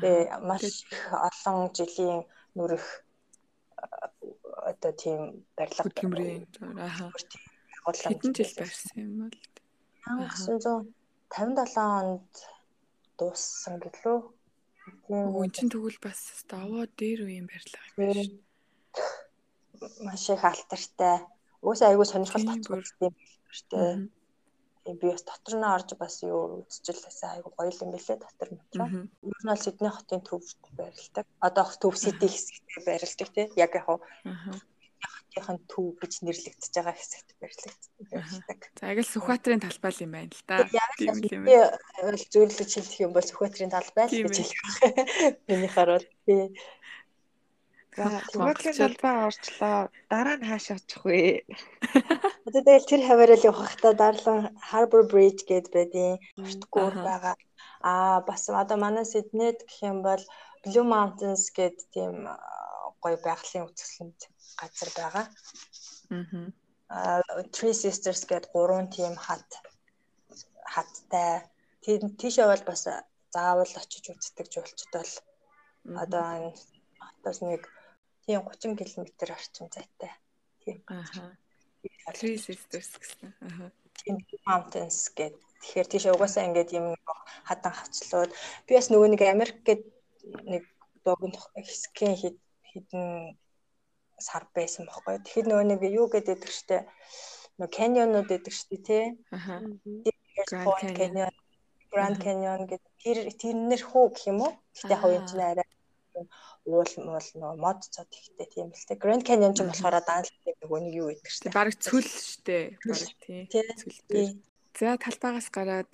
Тэгээ маш их олон жилийн нүрэх одоо тийм барилга хөдөлмөрийн аа хэдэн жил барьсан юм бол? 1957 онд дууссан гэлөө. Тийм. Үн чин тэгвэл бас даваа дээр үеийн барилга юм байна шүү. Маш их алтартай Уусаа айгүй сонирхол татсан юм дээ. Би бас дотор нь орж бас юу үзчихлээсээ айгүй гоё юм бэлээ дотор нь. Ер нь бол Сидней хотын төвд байрладаг. Одоо төв Сити хэсэгт байрладаг тий. Яг яг хотынхын төв гэж нэрлэгдэж байгаа хэсэгт байрладаг. За яг л Сүхбаатарын талбай юм байна л да. Тийм юм. Би зөвлөж хэлэх юм бол Сүхбаатарын талбай л гэж хэлэх. <laughs> Миний хараад тий. За Монголын талбай орчлоо. Дараа нь хаашаа очих вэ? Одоо <laughs> тэгэл тэр хаваараа л явах та дарлан Harbor Bridge гэд байдیں۔ Өртгүүр байгаа. Аа бас одоо манай Сиднейд гэх юм бол Blue Mountains гэд тийм гоё байгалийн үзэсгэлэнт газар байгаа. Аа Three Sisters гэд гурван тийм хат хаттай. Тийшээ бол бас заавал очиж үздэг жуулчдал одоо энэ хотоос нэг тийм 30 км орчим зайтай. Тийм. Аха. Three Sisters гэсэн. Аха. Тийм Mountains гэдэг. Тэгэхээр тийш угаасаа ингээд юм хадан хавцлууд би бас нөгөө нэг Америк гээд нэг богино хэсгийн хідэн сар байсан байхгүй. Тэгэхээр нөгөө нэг юу гэдэг штэ нөгөө каньонууд гэдэг штэ тий. Аха. Grand Canyon, Grand Canyon гэдэг тэр тэрнэр хүү гэх юм уу? Гэтэ юм чинь арай уул муул нөгөө мод цод ихтэй тийм л те. Grand Canyon ч болохоор даанлтай нөгөө нэг юу гэдэг штэ. Бараг цөл штэ. Бараг тий. Цөл дээр. За талбайгаас гараад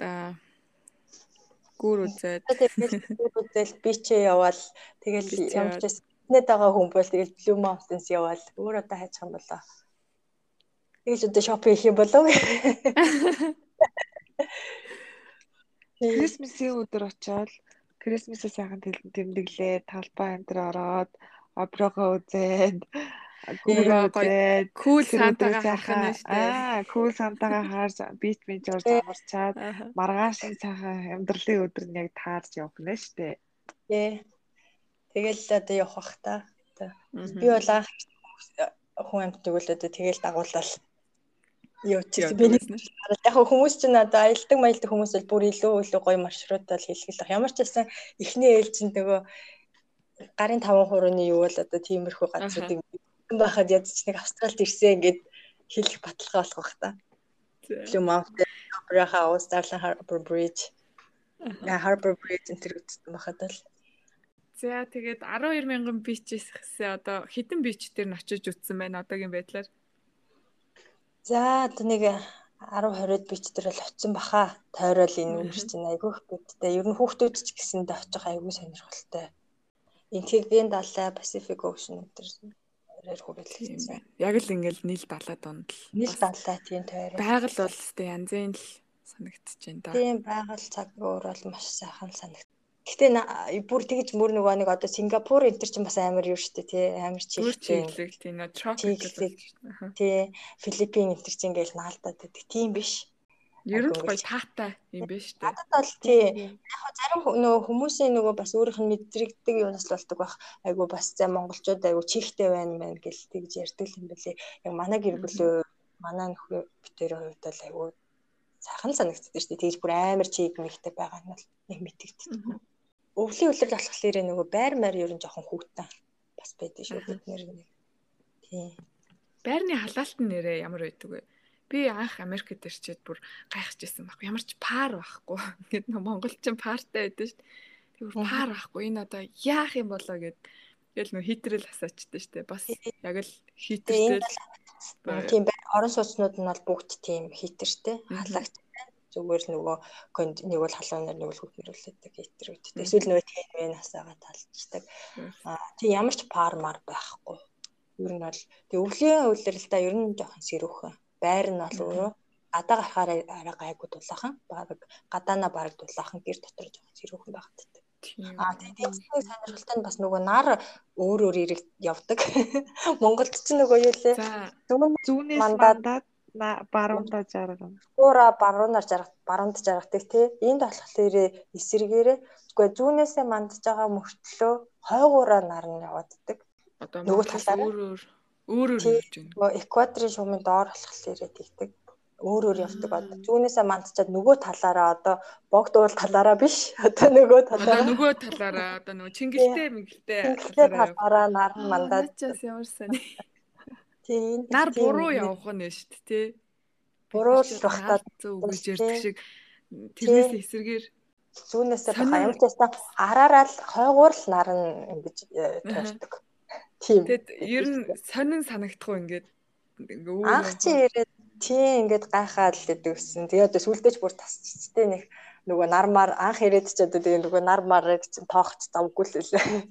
гүүр үзээд гүүр үзэл би ч яваал тэгэл ямар ч нэт байгаа хүн бол тэгэл Blue Mountains яваал өөр одоо хайчих юм болоо. Тэгэж одоо шопинг хийх юм болов. Крисмсийн <laughs> <laughs> өдөр очоод Крисмсээ сайхан тэмдэглээ, талбай энэ ороод, операгаа үзээд, гүүрээ үзээд, кул сантагаа харах нь шүү дээ. Аа, кул сантагаа харж, бич бич орж амарчаад, маргааш сайхан амьдралын өдөр нь яг таарж явах нь шүү дээ. Тий. Тэгэл одоо явах бах та. Би бол анх хүн амьтдаг бол одоо тэгэл дагуулал юу ч гэсэн би яг хүмүүс ч надад аялдаг маялдаг хүмүүс бол бүр илүү илүү гоё маршрутаар хэлгэлэх. Ямар ч байсан эхний ээлжинд нөгөө гарын 5 хурууны юу бол одоо тиймэрхүү газруудыг байхад ядч нэг австралид ирсэн ингээд хэлэх баталгаа болох бах та. Blue Mountain, Opera House, Darling Harbour Bridge. Я Harbour Bridge энэ төр үзсэн байхад л За тэгээд 12 мянган бичээс хэсээ одоо хитэн бич дээр нь очиж үтсэн байна одоогийн байдлаар. За одоо нэг 10 20-д бич дээр л очисон баха. Тойрол энэ үгэрч чинь айгүйх бидтэй. Ер нь хүүхдүүд ч гэсэнд очих айгүй сонирхолтой. Интегрийн далай, Pacific Ocean өдр оройр хүрээлсэн. Яг л ингээл нийл далай донд л. Нийл далай тийм тойрол. Байгаль бол өстэй янзын л санагдчихэж байна да. Тийм байгаль цаг өөр бол маш сайхан санагд. Гэтэ бүр тэгж мөр нөгөө нэг одоо Сингапур энэ төр чинь бас амар юу штэ тий амар чиглэлтэй тий нөө тропик тий Филиппин энэ төр чинь ингээл наалдаад байдаг тийм биш. Ер нь гоё таатай юм биш үү? Надад бол тий. Яг зарим нөгөө хүмүүсийн нөгөө бас өөрийнх нь мэдрэгдэг юунаас л болдог байх. Айгу бас за монголчууд айгу чихтэй байна мэн гэл тэгж ярьдаг юм бэлээ. Яг манай гэр бүлөө манай нөхөр битэрийн хувьд бол айгу сайхан санагддаг шүү дээ. Тэгж бүр амар чиг мэгтэй байгаа нь бол нэг мэдэгддэг өвлийн үлрэл болохоор нөгөө байр маяр ер нь жоохон хүүтэн бас байдаг шүү бид нэр нэг. Тийм. Байрны халаалтын нэрээ ямар байдаг вэ? Би анх Америкт ирчээд бүр гайхаж ирсэн байхгүй. Ямар ч пар байхгүй. Ингээд монголчин партай байдаг шүү дээ. Тэгвэр пар байхгүй. Энэ одоо яах юм болоо гэд тэгэл нөө хитрэл асаачтай шүү дээ. Бас яг л хитрэл тийм бай орон сууцнууд нь бол бүгд тийм хитртэй халагч зүгээр л нөгөө нэг бол халуунаар нэг бол хөдөлмөрлөдөг хитэр үүдтэй. Эсвэл нөгөө тэнвэн насаага талчдаг. Аа тийм ямар ч пармар байхгүй. Ер нь бол тэг өвлийн үйлрэлдээ ер нь жоохон сэрүүхэн. Байр нь бол өөрөө гадаа гарахаар арай гайгүй дулаахан. Бараг гадаана бараг дулаахан гэр дотор жоохон сэрүүхэн байгаад. Аа тэгээд сонирхолтой нь бас нөгөө нар өөр өөр ирэг явдаг. <laughs> Монголд ч нөгөө юу лээ. Зүүнээс мандаад баруунда жаргана. Уура баруунаар жаргах, баруунд жаргадаг тий. Энд болохоор эсэргээрээ үгүй зүүнээсээ мандж байгаа мөртлөө хойгуураа наран явааддаг. Одоо нөгөө талаар өөр өөр өөр өөр явж байна. Нөгөө экваторын шуумын доор болохоор тэгдэг. Өөр өөр явдаг. Одоо зүүнээсээ мандчаад нөгөө талаараа одоо богдуул талаараа биш. <laughs> Одоо нөгөө талаараа. Одоо нөгөө талаараа одоо нөгөө чингэлтэй мэнгэлтэй талаараа наран мандаад. Ямар сони. Тийм. Нар буруу явах нь шүү дээ, тий. Буруу л багтаад үгэж ярьдаг шиг тэрнээс эсэргээр зүүнээсээ ч байсан араараа л хойгуур л наран ингэж э, тойрдог. Тийм. Тэгэд ер нь сонин санагдах уу ингээд анх чи ирээд тийм ингээд гайхаад л гэдэг гэсэн. Тэгээд одоо сүлдэж бүр тасчтэй нэг нөгөө нармаар анх ирээд ч одоо тэгээ нөгөө нармаарыг чинь тоохч завгүй л лээ.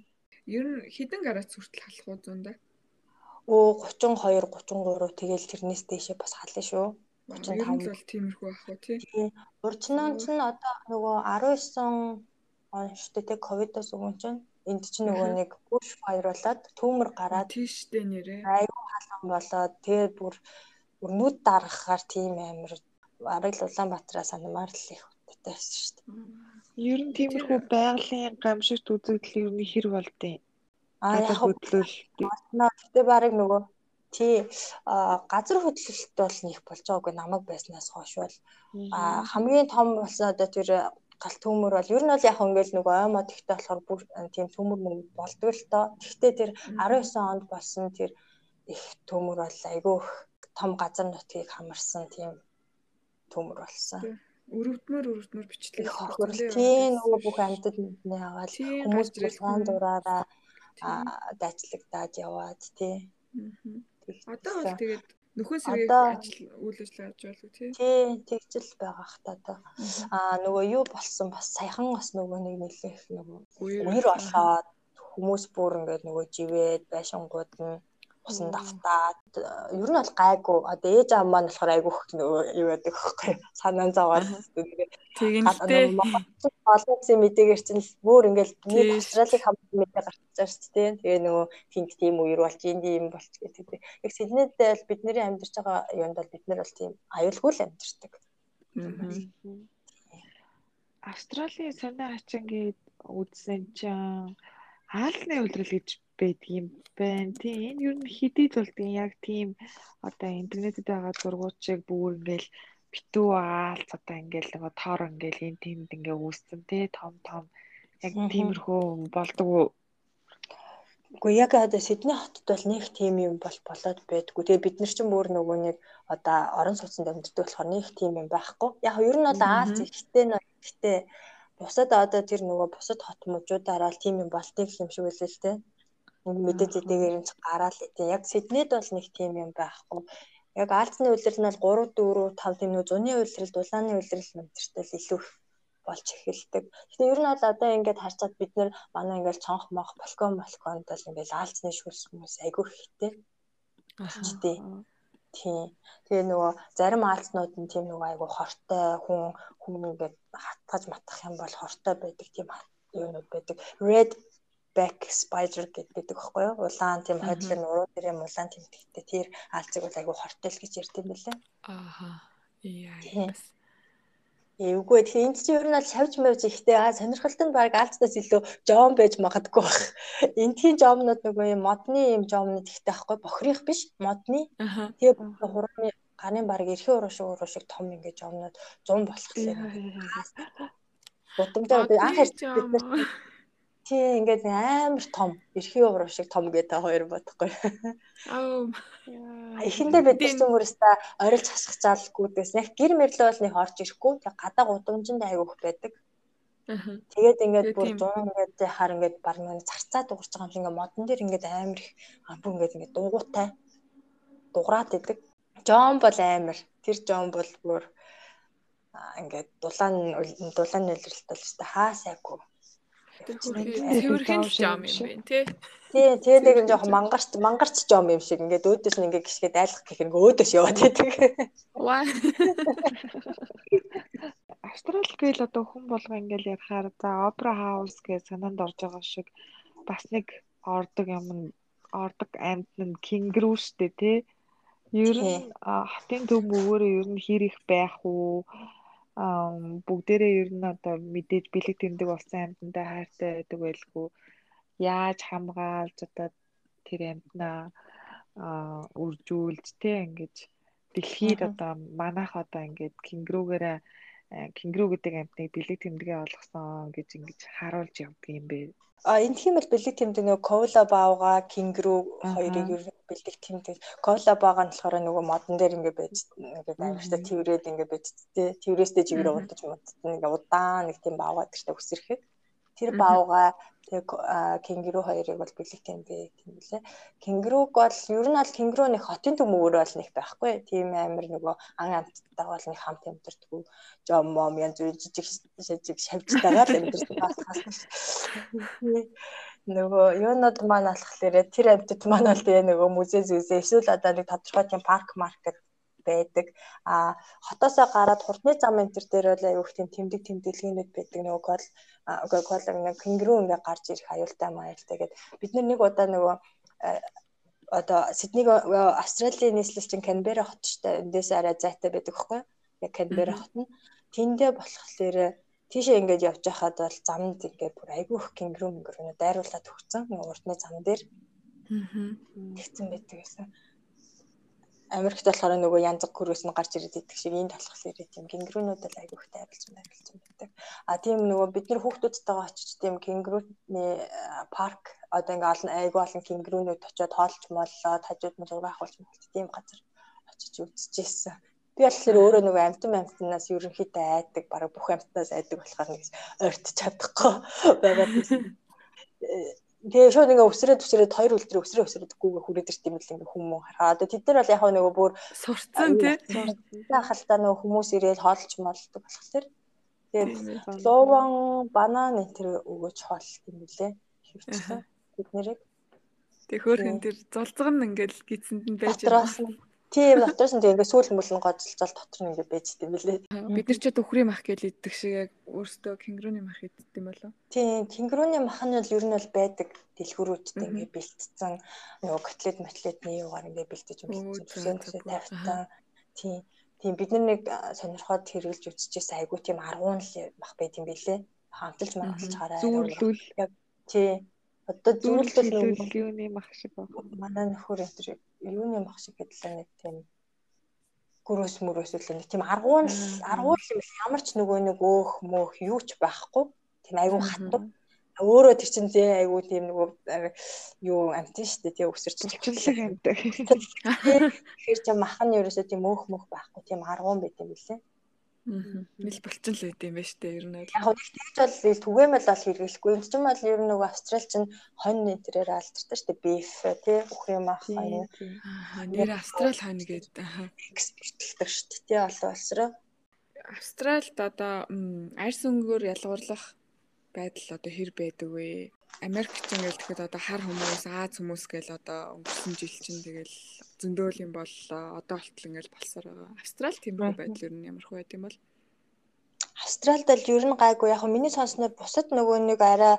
Ер нь хідэн гараац хүртэл халах уу зүүндээ? Өө 32 33 тэгэл тэрнээс дээшээ бас хална шүү. 35 бол тиймэрхүү ах уу тий. Урьдчнаа ч нь одоо нөгөө 19 он штэ тэг ковидос өгөн чинь энд чинь нөгөө нэг bush fire болоод түүмэр гараад тийштэй нэрээ. Айгу халуун болоод тэгээ бүр нүд дарахаар тийм амир бараг л Улаанбаатараас анамаар л их хөттэй байсан шүү дээ. Ер нь тиймэрхүү байгалийн гамшигт үзэгдэл ер нь хэр болдیں۔ А яг хөдлөл. Гэтэ барыг нөгөө тий газар хөдлөлт бол нэг болж байгаагүй намайг байснаас хойш бол хамгийн том болсон одоо тэр галт төмөр бол ер нь бол яг ингээл нөгөө ой мод ихтэй болохоор бүр тийм төмөр мөр болдгоо л тоо. Гэхдээ тэр 19 онд болсон тэр их төмөр бол айгүй том газар нутгийг хамарсан тийм төмөр болсон. Өрөвдмөр өрөвдмөр бичлэг. Тийм нөгөө бүх амьтад мэднэ аваад хүмүүс булгаан дураараа дайцлагдаад яваад тий. Одоо бол тэгээд нөхөн сэргийг ажил үйл ажиллагаа хийж болов тий. Тий, тэгжил байгаа хта одоо. Аа нөгөө юу болсон бас саяхан бас нөгөө нэг нэлээх нөгөө үер болоод хүмүүс бүр ингээд нөгөө живээд байшингууд нь усан давтаад ер нь бол гайгүй. Одоо ээж аав маань болохоор айгүйх юу гэдэг хөхгүй санаан зовоод тэгэнтэй олон мэдээгээр чинь бүр ингээл нэг австралиг хамт мэдээ гарч байгаа шүү дээ тэгээ нөгөө тэнд тийм үер болж энд юм болч гэдэг. Яг сэлнэд л бидний амьдарч байгаа юмд бол бид нар бол тийм аюулгүй л амьдардаг. Австралийн сонио хачингээд үзсэн чинь хаалны үйлрэл гэж байдаг юм байна. Тийм энэ ер нь хэдий болдгийн яг тийм одоо интернетэд байгаа зургуудыг бүр ингээл битүү аалц одоо ингээл нөгөө тоор ингээл энэ тиймд ингээ үүсцэн тий том том яг тиймэрхүү болдог уу? Үгүй яг одоо Сидней хотод бол нэг тийм юм бол болоод байдгүй. Тэгээ бид нар чинь бүр нөгөө нэг одоо орон сууцнд амьддаг болохоор нэг тийм юм байхгүй. Яг ер нь бол аалц ихтэй нөө ихтэй бусад одоо тэр нөгөө бусад хот мужуудаараа л тийм юм болтыг юм шиг үлээ л те мэдээж эдгээр нь гараал тийм яг Сиднейд бол нэг тийм юм байхгүй. Яг Альцны үйлрэл нь бол 3 4 5 тийм нөө зуны үйлрэл, дулааны үйлрэл мэтэртэй л илүү болж эхэлдэг. Гэтэ ер нь бол одоо ингээд харцаад бид нар манай ингээд цонх мох балкон балконд бол ингээд Альцны шүлс хүмүүс айгүй ихтэй. Тий. Тий. Тэгээ нөгөө зарим аалцнууд нь тийм нөгөө айгүй хортой хүн хүн ингээд хатгаж матах юм бол хортой байдаг тийм юунууд байдаг. Red back spider гэдэг байхгүй юу? Улаан тийм хойлын уруу дээр юм улаан тэмдэгтэй тэр аалцыг бол айгүй хортел гэж ярьд юм байлаа. Ааха. Яа. Эвгүй тэгэхээр энд чинь ер нь бол шавж мавж ихтэй аа сонирхолтой нь баг алцнаас илүү жом байж магадгүй баг. Эндхийн жомнууд нөгөө юм модны юм жомнууд ихтэй байхгүй бохрих биш модны. Тэгээ хурууны гарын баг эрхийн уруу шиг уруу шиг том ингээд жомнууд 100 болохлээ. Гудамжаар анх ярьж бид нар Тий ингээд амар том эрхийн уруу шиг том гэдэг хоёр бодохгүй. Аа. Эхэндээ бид чинь өөрөөсөө орилж хасах заалгүйдээс яг гэр мэрлээ бол нэг орж ирэхгүй. Тэг гадаа гудамжинд айгүйх байдаг. Аа. Тэгээд ингээд бүр 100 ингээд хаар ингээд баг нэг зарцаа дуурч байгаа юм шиг ингээд модон дээр ингээд амар их амбу ингээд ингээд дугуйтай дуграад идэг. Жон бол амар. Тэр жон бол бүр ингээд дулаан дулаан нөлөөлөлт бол өстой хаа сайгүй Цэвэрхэн жом юм байна тий. Тий, тэгээ нэг нь жоохон мангарч мангарч жом юм шиг ингээд өөдөөс нь ингээд гიშгээд айлах гэх нэг өөдөөс яваад байдаг. Ваа. <laughs> Австрал гээл одоо хүн болго ингээд ярихаар за опера хаус гэж санаанд орж байгаа шиг бас нэг ордог юм ордог амьд нь кингрүү штэ тий. Ер нь хотын төв мөгөөрөө ер нь хэр их байх уу? Бүгдээрээ ер нь одоо мэдээж бэлэг тэмдэг болсон амьтантай хайртай байдаг байлгүй. Яаж хамгаалж одоо тэр амьтнаа үржүүлж тэ ингэж дэлхийд одоо манайх одоо ингэж кингрүүгээрээ кингрүү гэдэг амьтныг бэлэг тэмдэгэ олгосон гэж ингэж харуулж явдаг юм бэ. А энэ тийм л бэлэг тэмдэг нөгөө кола баага кингрүү хоёрыг ер нь бэлэг тэмдэг. Кола баага нь болохоор нөгөө модон дээр ингэ байж ингээд амартай тэрврээд ингэ байж тээ. Тэрврээстэй жигээр удаж модтон ингээ удаан нэг тийм баага гэдэгтэй үсрэхэд тэр баага тэг кенгуру хоёрыг бол бэлэг тэмдэг тийм үлээ. Кенгуруг бол ер нь бол кенгуру нэг хотын төмөөр бол нэг байхгүй. Тийм амир нөгөө ан амттайгаа бол нэг хамт амьдэрдгүү. Жом мом янз бүр жижиг жижиг шавжтайгаа л амьдэрдэг болохоос. Нөгөө юунод маань алхахлаарэ тэр амьтад маань бол тэгээ нөгөө музей зүзээ эсвэл одоо нэг тодорхой тийм парк маркет байдаг. А хотоосоо гараад хурдны зам энэ төр дээр бол аюух тийм тэмдэг тэмдэглэгнүүд байдаг. Нөгөө кол кол нэг кенгуру ингээ гарч ирэх аюултай маялтай гэд бид нэг удаа нөгөө одоо Сиднейг Австралийн нийслэл чинь Канбера хот штэ эндээс арай зайтай байдаг хгүй яг Канбера хот нь тэндээ болохоор тийшээ ингээд явж байхад бол замд ингээд бүр айгүй их кенгуру мөнгөрөө дайруулаад өгсөн. Урдны зам дээр. Аа. Тэгсэн байдаг гэсэн. Америкт болохоор нөгөө янз бүрээс нь гарч ирээд идэх шиг энэ талхал ирээд тийм кенгурунууд л айгүй их тайруулж байрлаж байдаг. А тийм нөгөө бид нар хүүхдүүдтэйгээ очиж тийм кенгуруны парк одоо ингээ олон айгүй олон кенгурунууд очиод хоолч моллоо хажууд нь зураг авахулж мэлт тийм газар очиж үзчихсэн. Би болохоор өөрөө нөгөө амтан амтнаас ерөнхийдөө айдаг, бараг бүх амтнаас айдаг болохоор нэг ойрт чадахгүй <laughs> байгаад. <laughs> Тэгээ шууд ингээ өсрээд өсрээд хоёр үлдрээ өсрөө өсрөөдгүйгээ хүрээд ирт юм л ингээ хүмүүс хараа. Одоо тэд нар бол яг нөгөө бүр сурцсан тий. Хахалтаа нөгөө хүмүүс ирээд хоолч молдог болохоор тэгээд ловон банан энэ төр өгөөж хоолт юм билэ. Хөвчлээ бид нэрийг. Тэг хөөхөн тэр зулцган ингээл гидсэнд нь байж байгаа. Тийм дотроос нь тэгээ сүүл мөлн гоцолцол дотор нь ингээ байж дээ билээ. Бид нар ч дөхрийн мах гэж иддэг шиг яг өөртөө кенгуруны мах иддэг юм болов? Тийм, кенгуруны мах нь бол ер нь бол байдаг дэлгүүрүүдтэй ингээ бэлтцсэн нөгөө котлет матлетний юугаар ингээ бэлтэж төсөө тавьтаа. Тийм. Тийм бид нар нэг сонирхоод хэрэгжилж үзчихсэн айгуу тийм аргуун л мах байт юм билээ. Хамталж маргалж хараа. Зүүрлүүл. Тийм. Одоо зүүрлүүл юуны мах шиг байна. Манай нөхөр энэ юуны мах шиг гэдэлээ нэг тийм гөрөөс мөрөөс үлээ нэг тийм аргуун аргуул юм ямар ч нөгөө нэг өөх мөөх юу ч байхгүй. Тийм айгүй хатуу. Өөрөө тэр чинь зээ айгүй тийм нөгөө юу амтэн штэ тий өсөрч чөлөг амтай тэгэхээр чи мах нь ерөөсөө тийм өөх мөх байхгүй. Тийм аргуун байт юм билээ Нэл болчин л байд юм байна шүү дээ. Ер нь бол. Яг нэг тэгж бол түгээмэл бол хэрэглэхгүй. Энд чинь бол ер нь нөгөө Австрал чинь хонь нэтэрээр алдартай шүү дээ. Beef тий үхрийн мах хонь. Аа нэр Австрал хонь гэдэг. Экспортлдог шүү дээ. Тий олон улс руу. Австралд одоо арьс өнгөөр ялгуурлах байдал одоо хэр байдаг вэ? Америкч ингээл тэгэхэд одоо хар хүмүүс, Аз хүмүүс гээл одоо өнгөрсөн жил чинь тэгэл зөндөөл юм боллоо. Одоо болтол ингээл болсоор байгаа. Австрал тиймэрхүү байдал ер нь ямар хөө байд юм бол? Австралд л ер нь гайгүй. Яг миний сонсноор бусад нөгөө нэг арай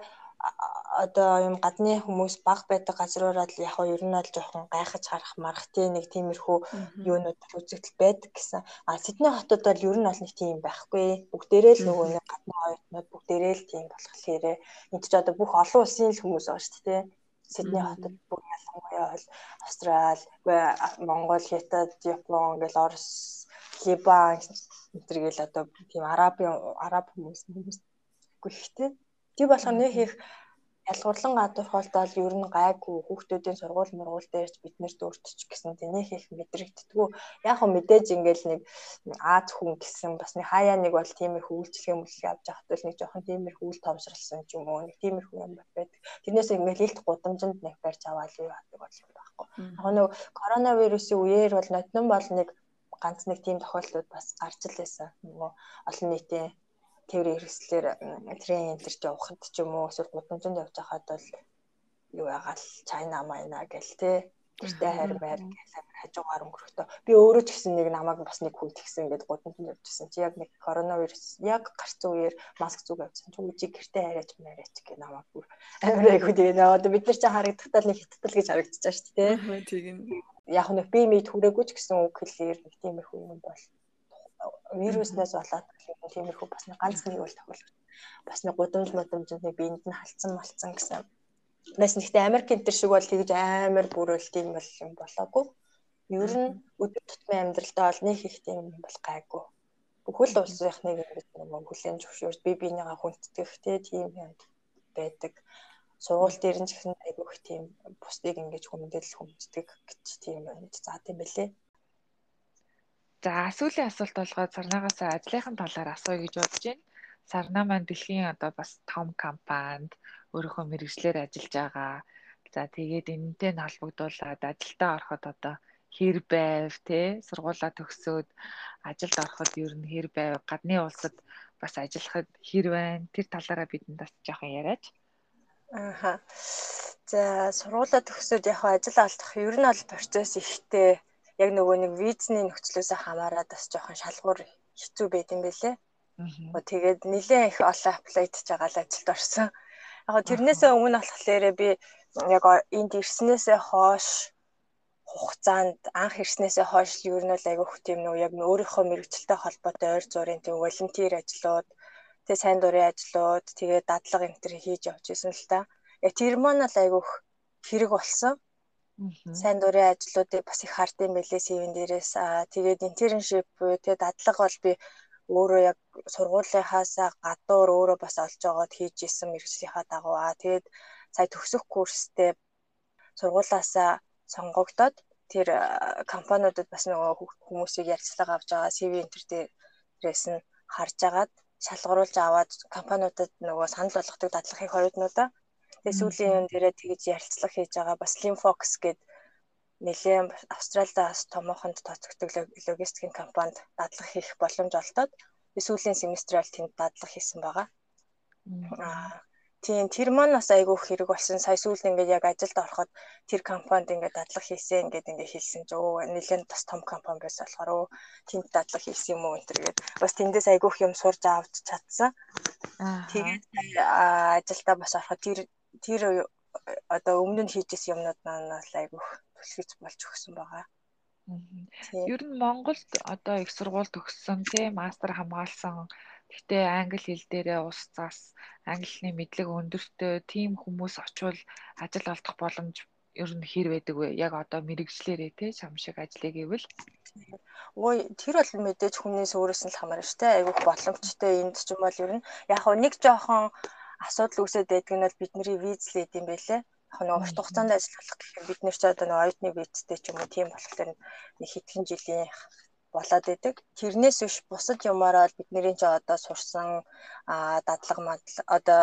одоо юм гадны хүмүүс баг байдаг газруудад л яг ер нь аль жоохон гайхаж харах марах тий нэг тиймэрхүү юунууд үзэгдэл байдаг гэсэн. А Сидней хотод бол ер нь бол нэг тийм байхгүй. Бүгдээрээ л нөгөө нэг гадны оюутнууд бүгдээрээ л тийм болохоор энд ч одоо бүх олон улсын л хүмүүс байгаа шүү дээ. Сидней хотод бүх ялангуяа бол Австрал, Монгол, Хятад, Япон гэл Орос, Либан энэ гэл одоо тийм арабын араб хүмүүс хүмүүс гүйхтэй. Тэг болохоор нэг их ялгуурлан гадуурхалт бол ер нь гайгүй хүүхдүүдийн сургууль мургуул дээрч бид нэрт өөртөч гэсэн тэнийх их мэдрэгддгүү яг хөө мэдээж ингээл нэг Аз хүн гэсэн бас нэг хаяа нэг бол тиймэрхүү үйлчлэгээ мүлгээ авч явахад л нэг жоохон тиймэрхүү үйл томсралсан ч юм уу нэг тиймэрхүү юм байдаг. Тэрнээс ингээл илт гудамжинд нэг барьж аваад юу яадаг бол юм байхгүй. Яг нэг коронавирусын үеэр бол нотнон бол нэг ганц нэг тийм тохиолдлууд бас гарч л байсан. Нөгөө олон нийтийн тэр хэрэгслэр трен энтерч явахад ч юм уу эсвэл гудамжинд явж байхад бол юу ягаал чайна майна гэл те гэртээ хайр байр гэсэн хажуугаар өнгөрөхдөө. Би өөрөө ч гэсэн нэг намайг бас нэг хүн тэгсэн ингээд гудамжинд явжсэн чи яг нэг коронавирус яг гарцсан үеэр маск зүг авсан чи үжиг гэртээ хайраач маяач гэх намайг бүр амар айгуу тэгээ. Нөө бид нар чи харагдахтаа нэг хиттал гэж харагдчихаа шүү дээ тийм. Яг нэг би мэд хүрээгүй ч гэсэн үг хэлээр нэг тиймэрхүү юм бол вируснаас болоод тиймэрхүү бас нэг ганц нэг бол тохиол бас нэг гудамж модамжны биед нь халдсан малцсан гэсэн. Бас нэгтээ Америк энэ төр шиг бол тэгж амар бүрэл тийм бол юм болоогүй. Ер нь өдөр тутмын амьдралдаа бол нэг их тийм юм бол гайгүй. Бүхэл улсынхныг юм хүлэн зөвшөөрч би бинийгаа хүндтгэх тийм юм байдаг. Сургууль дээр нь ч гэсэн айгүйх тийм бусдыг ингэж хүмүүдэл хүнддэг гэж тийм юм заа тийм байлээ. За сүүлийн асуулт болгоод сарнаагаас ажлынхын талаар асууя гэж бодож байна. Сарнаа маань дэлхийн одоо бас том компанид өөрийнхөө мэрэгчлэр ажиллаж байгаа. За тэгээд энэтэй нь холбогдуулаад ажилдаа ороход одоо хэр байв те сургуулаа төгсөөд ажилд ороход ер нь хэр байв гадны улсад бас ажиллахад хэр байна тэр талаараа бидэнд бас жоохон яриач. Ааха. За сургуулаа төгсөөд яг ажил алдах ер нь бол процесс ихтэй яг нөгөө нэг визний нөхцлөөс хамаарат бас жоохон шалгуур хэцүү байт юм бэлээ. Тэгээд нэлээд их олон апплайдж байгаа л ажилд орсон. Яг тэрнээсээ өмнө болохоор би яг энд ирснээсээ хойш хугацаанд анх ирснээсээ хойш ер нь бол айгүйх тийм нөө яг өөрийнхөө мэрэгчлэлтэй холбоотой ойр зургийн тийм волонтер ажлууд Тэгээ сайн дурын ажлууд, тэгээ дадлага энэ төр хийж явж исэн л та. Яг тэр маань л айгүйх хэрэг болсон. Сайн дурын ажлуудыг бас их хард юм байлээ CV-н дээрээс. Аа тэгээд internship буюу тэгээ дадлага бол би өөрөө яг сургуулийнхаас гадуур өөрөө бас олж аваад хийж исэн мэрэгжлийнхаа дагуу. Аа тэгээд сая төгсөх курстэй сургуулаасаа сонгогдоод тэр компаниудад бас нөгөө хүмүүсийг ярилцлага авч байгаа CV энтер дээрээс нь харж агаад шалгаруулж аваад компаниудад нөгөө санал болгодог дадлагын хоёрднуудаа тэгээ сүүлийн юм дээрээ тэгж ярилцлага хийж байгаа бас Limfox гээд нэлээд Австралиас томоохонд тооцогддог логистикийн компанид дадлага хийх боломж олдоод сүүлийн семестрээр тэнд дадлага хийсэн байгаа. Аа Тийм тэр маань бас айгүй хэрэг болсон. Сая сүүлд ингээд яг ажилд ороход тэр компанид ингээд дадлага хийсэн ингээд ингээд хэлсэн ч өө нэлээд бас том компани байсан болохоор өө тэнд дадлага хийсэн юм уу энэ төргээд бас тэндээс айгүйх юм сурж авч чадсан. Тэгээд ажилдаа бас ороход тэр тэр одоо өмнө нь хийжсэн юмнууд маань айгүйх түлхэж болж өгсөн байгаа. Ер нь Монголд одоо их сургууль төгссөн тийм мастер хамгаалсан Гэхдээ англи хэл дээрээ устгаас англиний мэдлэг өндөртэй тийм хүмүүс очивол ажил олдох боломж ер нь хэр байдаг вэ? Яг одоо мэрэгжлэрээ те чам шиг ажиллая гэвэл Ой тэр бол мэдээж хүмүүнээс өөрөөс нь л хамаарна шүү дээ. Айгүйх боломжтой энд ч юм бол ер нь яг нэг жоохон асуудал үүсээд байдаг нь бол бидний виз л идэм байлээ. Яг нэг урт хугацаанд ажиллах гэх юм бид нэр ч одоо нэг оюутны визтэй ч юм уу тийм болохоор нэг хэдхэн жилийн болоод идэг. Тэрнээс биш бусад юмараа бидний ч одоо сурсан дадлага мадал одоо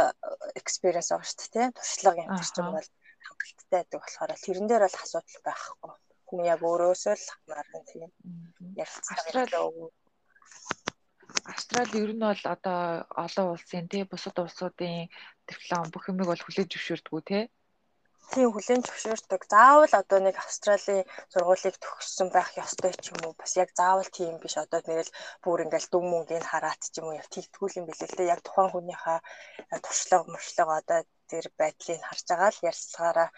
experience байгаа шүү дээ. Туршлага юм ч юм бол хангалттай байдаг болохоор тэрэн дээр бол асуудал байхгүй. Хүн яг өөрөөсөө л хамаарна тийм. Австрали Австрали ер нь бол одоо олон улсын тий бусад улсуудын диплом бүх юмыг бол хүлээж зөвшөөрдөг үү тий тийм хүлэн зөвшөөрдөг. Заавал одоо нэг Австралийн сургуулийг төгссөн байх ёстой ч юм уу. Бас яг заавал тийм биш. Одоо нэрэл бүр ингээл дүн мөнгөний хараат ч юм уу яг тэгтгүүл юм билээ л дээ. Яг тухайн хүнийхээ туршлага, мөршлөг одоо тэр байдлыг харж байгаа л ярьцлагаараа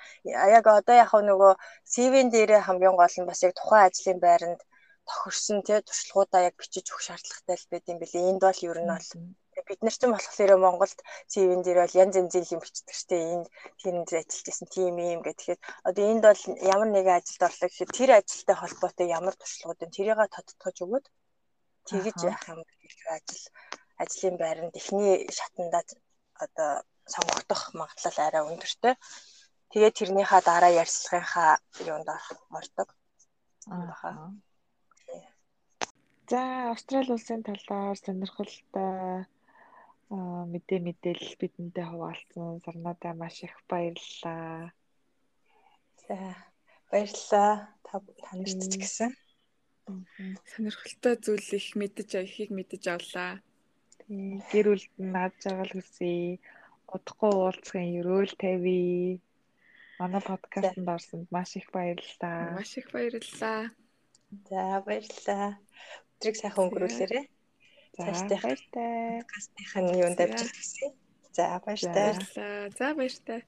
яг одоо яг нөгөө CV-н дээрээ хамгийн гол нь бас яг тухайн ажлын байранд тохирсон тий туршлагуудаа яг бичиж өгөх шаардлагатай л байд юм билээ. Энд бол ер нь бол бид нар ч болохоор Монголд CV-н дээр бол янз янзын юм бичдэг штеп энд тэнд ажиллаж исэн тийм юм гэх тэгэхээр одоо энд бол ямар нэгэн ажилд орлоо гэхэд тэр ажилтай холбоотой ямар туршлагууд нь тэрийг тодтогч өгөөд тэгэж яах юм ажил ажлын байранд эхний шатандаа одоо сонгогдох магадлал арай өндөртэй. Тэгээд тэрнийхаа дараа ярьцлагынхаа юунд ордог. Аа. За Австрали улсын талаар сонирхолтой мэдээ мэдээлэл бидэнтэй хуваалцсан сарнадаа маш их баярлалаа. За баярлалаа. Та танилцж гисэн. Сонирхолтой зүйл их мэдэж ихийг мэдэж авлаа. Тийм гэр бүлд нь наад жаргал хүсье. Удахгүй уулзахын өрөөл тавья. Манай подкастт орсонд маш их баярлалаа. Маш их баярлалаа. За баярлалаа. Өдрийг сайхан өнгөрүүлээрэй. Цаашдаа баяртай. Подкастынхаа юунд авчиж гисэн. За баяртай. За баяртай.